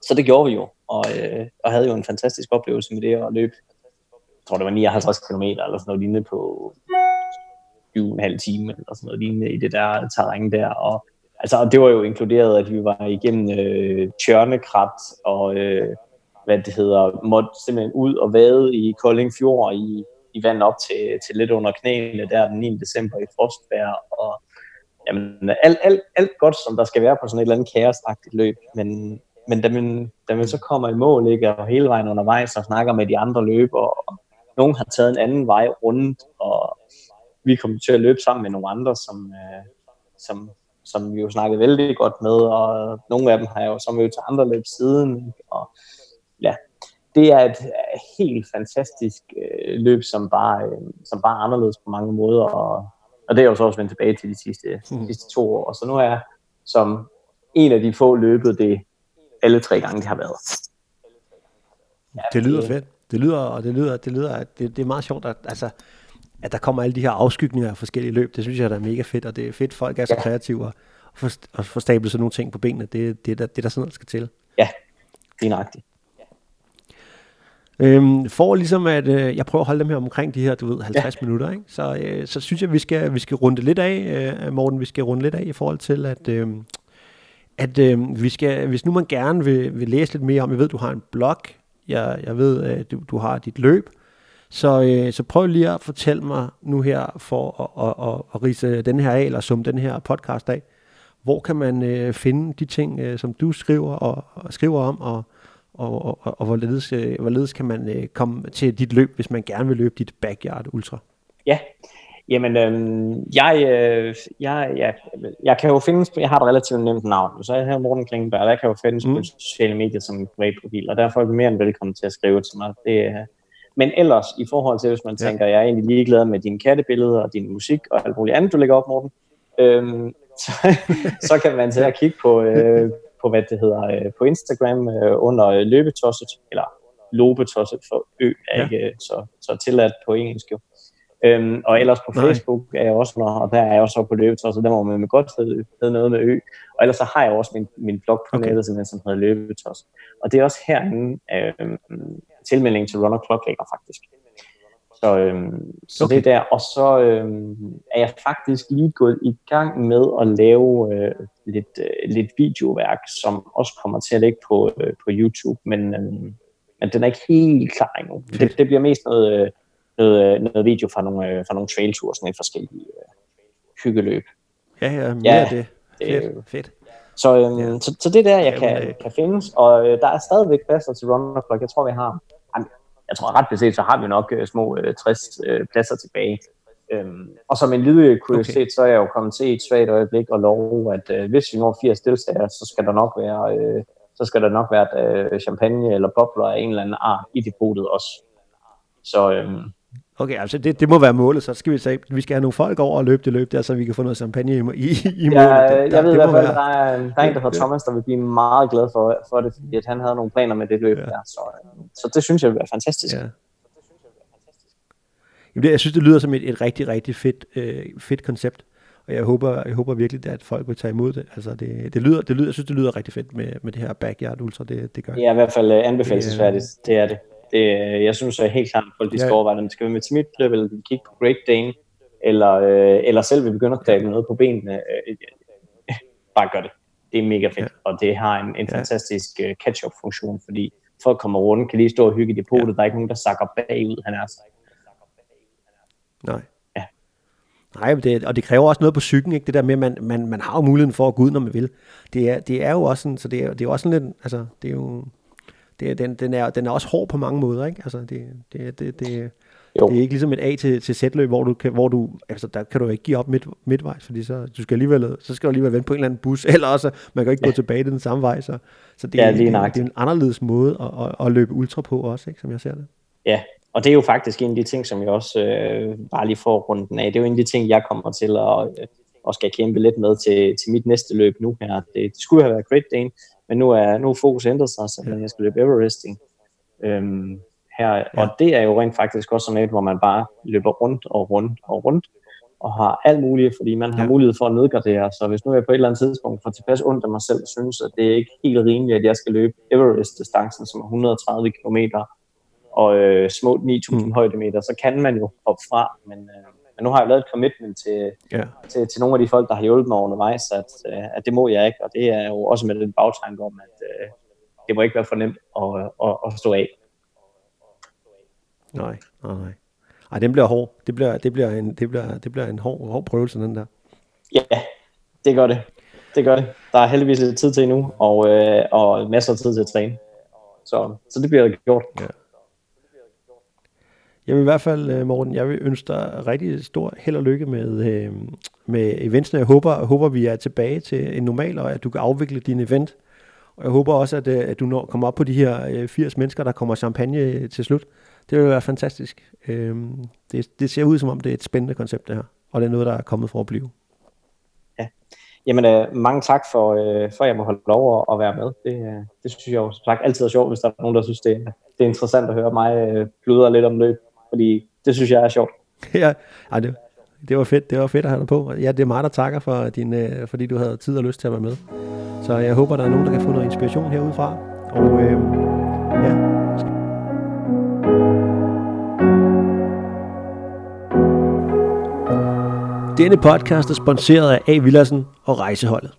så det gjorde vi jo, og, øh, og havde jo en fantastisk oplevelse med det at løbe. Jeg tror, det var 59 km eller sådan noget lignende på en halv time eller sådan noget lignende i det der terræn der. Og, altså, det var jo inkluderet, at vi var igennem øh, tjørnekrat og øh, hvad det hedder, måtte simpelthen ud og vade i Kolding Fjord i, i vand op til, til lidt under knæene der den 9. december i frostvejr, og jamen, alt, alt, alt godt, som der skal være på sådan et eller andet kaosagtigt løb, men, men da, man, da man så kommer i mål, ikke, og hele vejen undervejs og snakker med de andre løbere, og nogen har taget en anden vej rundt, og vi kommer til at løbe sammen med nogle andre, som, øh, som, som vi jo snakkede vældig godt med, og nogle af dem har jeg jo så mødt til andre løb siden, og ja, det er et helt fantastisk øh, løb, som bare, øh, som bare er anderledes på mange måder, og og det er jo så også vendt tilbage til de sidste, mm. sidste to år. Og så nu er jeg som en af de få løbet det alle tre gange, det har været. Ja, det lyder fedt. Det lyder, og det lyder, det lyder, at det, det er meget sjovt, at, altså, at der kommer alle de her afskygninger af forskellige løb. Det synes jeg, der er mega fedt, og det er fedt, folk er så ja. kreative og, og, og får stablet sådan nogle ting på benene. Det, det, det, det er der sådan noget, der skal til. Ja, det er nøjagtigt. Øhm, for ligesom at, øh, jeg prøver at holde dem her omkring de her, du ved, 50 ja. minutter, ikke? Så, øh, så synes jeg, vi skal, vi skal runde lidt af, øh, Morten, vi skal runde lidt af i forhold til, at, øh, at øh, vi skal, hvis nu man gerne vil, vil læse lidt mere om, jeg ved, du har en blog, jeg, jeg ved, at du, du har dit løb, Så, øh, så prøv lige at fortælle mig nu her, for at, at, at, at rise den her af, eller som den her podcast af, hvor kan man øh, finde de ting, øh, som du skriver og, og skriver om, og, og, og, og, og hvorledes, øh, hvorledes kan man øh, komme til dit løb, hvis man gerne vil løbe dit backyard ultra? Ja, Jamen, øhm, jeg, øh, jeg, jeg, jeg kan jo findes, jeg har et relativt nemt navn, så jeg her Morten Klingenberg, og jeg kan jo findes mm. på sociale medier som en privat profil, og derfor er mere end velkommen til at skrive til mig. Det, men ellers, i forhold til, hvis man tænker, ja. jeg er egentlig ligeglad med dine kattebilleder og din musik og alt muligt andet, du lægger op, Morten, øhm, så, så kan man til at kigge på, øh, på hvad det hedder, øh, på Instagram øh, under løbetosset, eller lobetosset for ø, er ja. ikke så, så tilladt på engelsk jo. Øhm, og ellers på Facebook Nej. er jeg også under, og der er jeg også på Løbetos, så der må man med godt hedde noget med ø. Og ellers så har jeg også min, min blog på okay. nettet, som hedder Løbetos. Og det er også herinde, øhm, tilmelding til Runner Clock ligger faktisk. Så, øhm, så okay. det er der. Og så øhm, er jeg faktisk lige gået i gang med at lave øh, lidt, øh, lidt videoværk, som også kommer til at ligge på, øh, på YouTube, men, øh, men den er ikke helt klar endnu. Det, det bliver mest noget... Øh, noget, øh, noget video fra nogle, øh, fra nogle trailture, sådan et forskellige øh, hyggeløb. Ja, ja, mere ja, det. Fedt, det, fedt. Så, øhm, ja. så, så det er der, jeg kan, øh... kan findes, og øh, der er stadigvæk pladser til Runner Clock. Jeg tror, vi har, jeg tror ret beset, så har vi nok øh, små øh, 60 øh, pladser tilbage. Øhm, og som en lille kuriositet, okay. så er jeg jo kommet til et svagt øjeblik og love, at øh, hvis vi når 80 deltagere, så skal der nok være, øh, så skal der nok være øh, champagne eller bobler af en eller anden art i depotet også. Så, øhm, Okay, altså det, det må være målet, så skal vi sige, vi skal have nogle folk over og løbe det løb der, så vi kan få noget champagne i, i, i målet. Ja, det, der, jeg ved i hvert fald, der er, der er en, der hedder Thomas, der vil blive meget glad for, for det, fordi at han havde nogle planer med det løb ja. der, så, så det synes jeg vil være fantastisk. Ja. Jamen det, jeg synes, det lyder som et, et rigtig, rigtig fedt, øh, fedt koncept, og jeg håber, jeg håber virkelig, at folk vil tage imod det. Altså det, det, lyder, det lyder, jeg synes, det lyder rigtig fedt med, med det her Backyard Ultra, det, det gør. Ja, i hvert fald uh, anbefalesværdigt, det, det er det. Det, jeg synes er helt klart, at folk de skal ja. overveje, om det skal være med til mit løb, eller de kigge på Great Dane, eller, øh, eller selv vil begynde at stable noget på benene. Øh, øh, bare gør det. Det er mega fedt, ja. og det har en, en ja. fantastisk uh, catch-up-funktion, fordi folk kommer rundt, kan lige stå og hygge i depotet, ja. der er ikke nogen, der sakker bagud, han er altså. Nej. Ja. Nej, det, og det kræver også noget på psyken, ikke? Det der med, at man, man, man har jo muligheden for at gå ud, når man vil. Det er, det er jo også sådan, så det er, det er også sådan lidt, altså, det er jo, det, den, den, er, den er også hård på mange måder, ikke? Altså, det, det, det, det, jo. det er ikke ligesom et A til, til Z-løb, hvor du, kan, hvor du, altså der kan du ikke give op midt, midtvejs, fordi så, du skal alligevel, så skal du alligevel vente på en eller anden bus, eller også, man kan ikke ja. gå tilbage den samme vej, så, så det, ja, det, det, det er en anderledes måde at, at, at løbe ultra på også, ikke, som jeg ser det. Ja, og det er jo faktisk en af de ting, som jeg også øh, bare lige får runden af. Det er jo en af de ting, jeg kommer til at, og skal kæmpe lidt med til, til mit næste løb nu her. Det, det skulle have været Great Dane, men nu er nu er fokus ændret sig, så jeg skal løbe Everesting øhm, her. Ja. Og det er jo rent faktisk også sådan et, hvor man bare løber rundt og rundt og rundt, og har alt muligt, fordi man har ja. mulighed for at nedgradere. Så hvis nu jeg på et eller andet tidspunkt får tilpas ondt af mig selv, synes, at det er ikke helt rimeligt, at jeg skal løbe Everest-distancen, som er 130 km, og øh, små 9.000 mm. højdemeter, så kan man jo hoppe fra, men øh, men nu har jeg lavet et commitment til, ja. til, til nogle af de folk, der har hjulpet mig undervejs, at, øh, at det må jeg ikke, og det er jo også med den bagtanke om, at uh, det må ikke være for nemt at, at, at stå af. Nej, nej, nej. Ej, den bliver hård. Det bliver, det bliver en, det bliver, det bliver en hård, hård prøvelse, den der. Ja, det gør det. Det gør det. Der er heldigvis lidt tid til nu, og, øh, og masser af tid til at træne. Så, så det bliver gjort. Ja. Jeg vil i hvert fald, øh, Morten, jeg vil ønske dig rigtig stor held og lykke med, øh, med eventsene. Jeg håber, håber, vi er tilbage til en normal, og at du kan afvikle din event. Og jeg håber også, at, øh, at du når, kommer op på de her 80 mennesker, der kommer champagne til slut. Det vil være fantastisk. Øhm, det, det ser ud som om, det er et spændende koncept, det her. Og det er noget, der er kommet for at blive. Ja. Jamen, øh, mange tak for, øh, for at jeg må holde lov at, at være med. Det, det synes jeg jo som sagt altid er sjovt, hvis der er nogen, der synes, det, det er interessant at høre mig øh, blødere lidt om løb fordi det synes jeg er sjovt. ja, ej, det, det var fedt, det var fedt at have dig på. Ja, det er mig, der takker for din, øh, fordi du havde tid og lyst til at være med. Så jeg håber, der er nogen, der kan få noget inspiration herudefra. Og øh, ja, Denne podcast er sponsoreret af A. Villersen og Rejseholdet.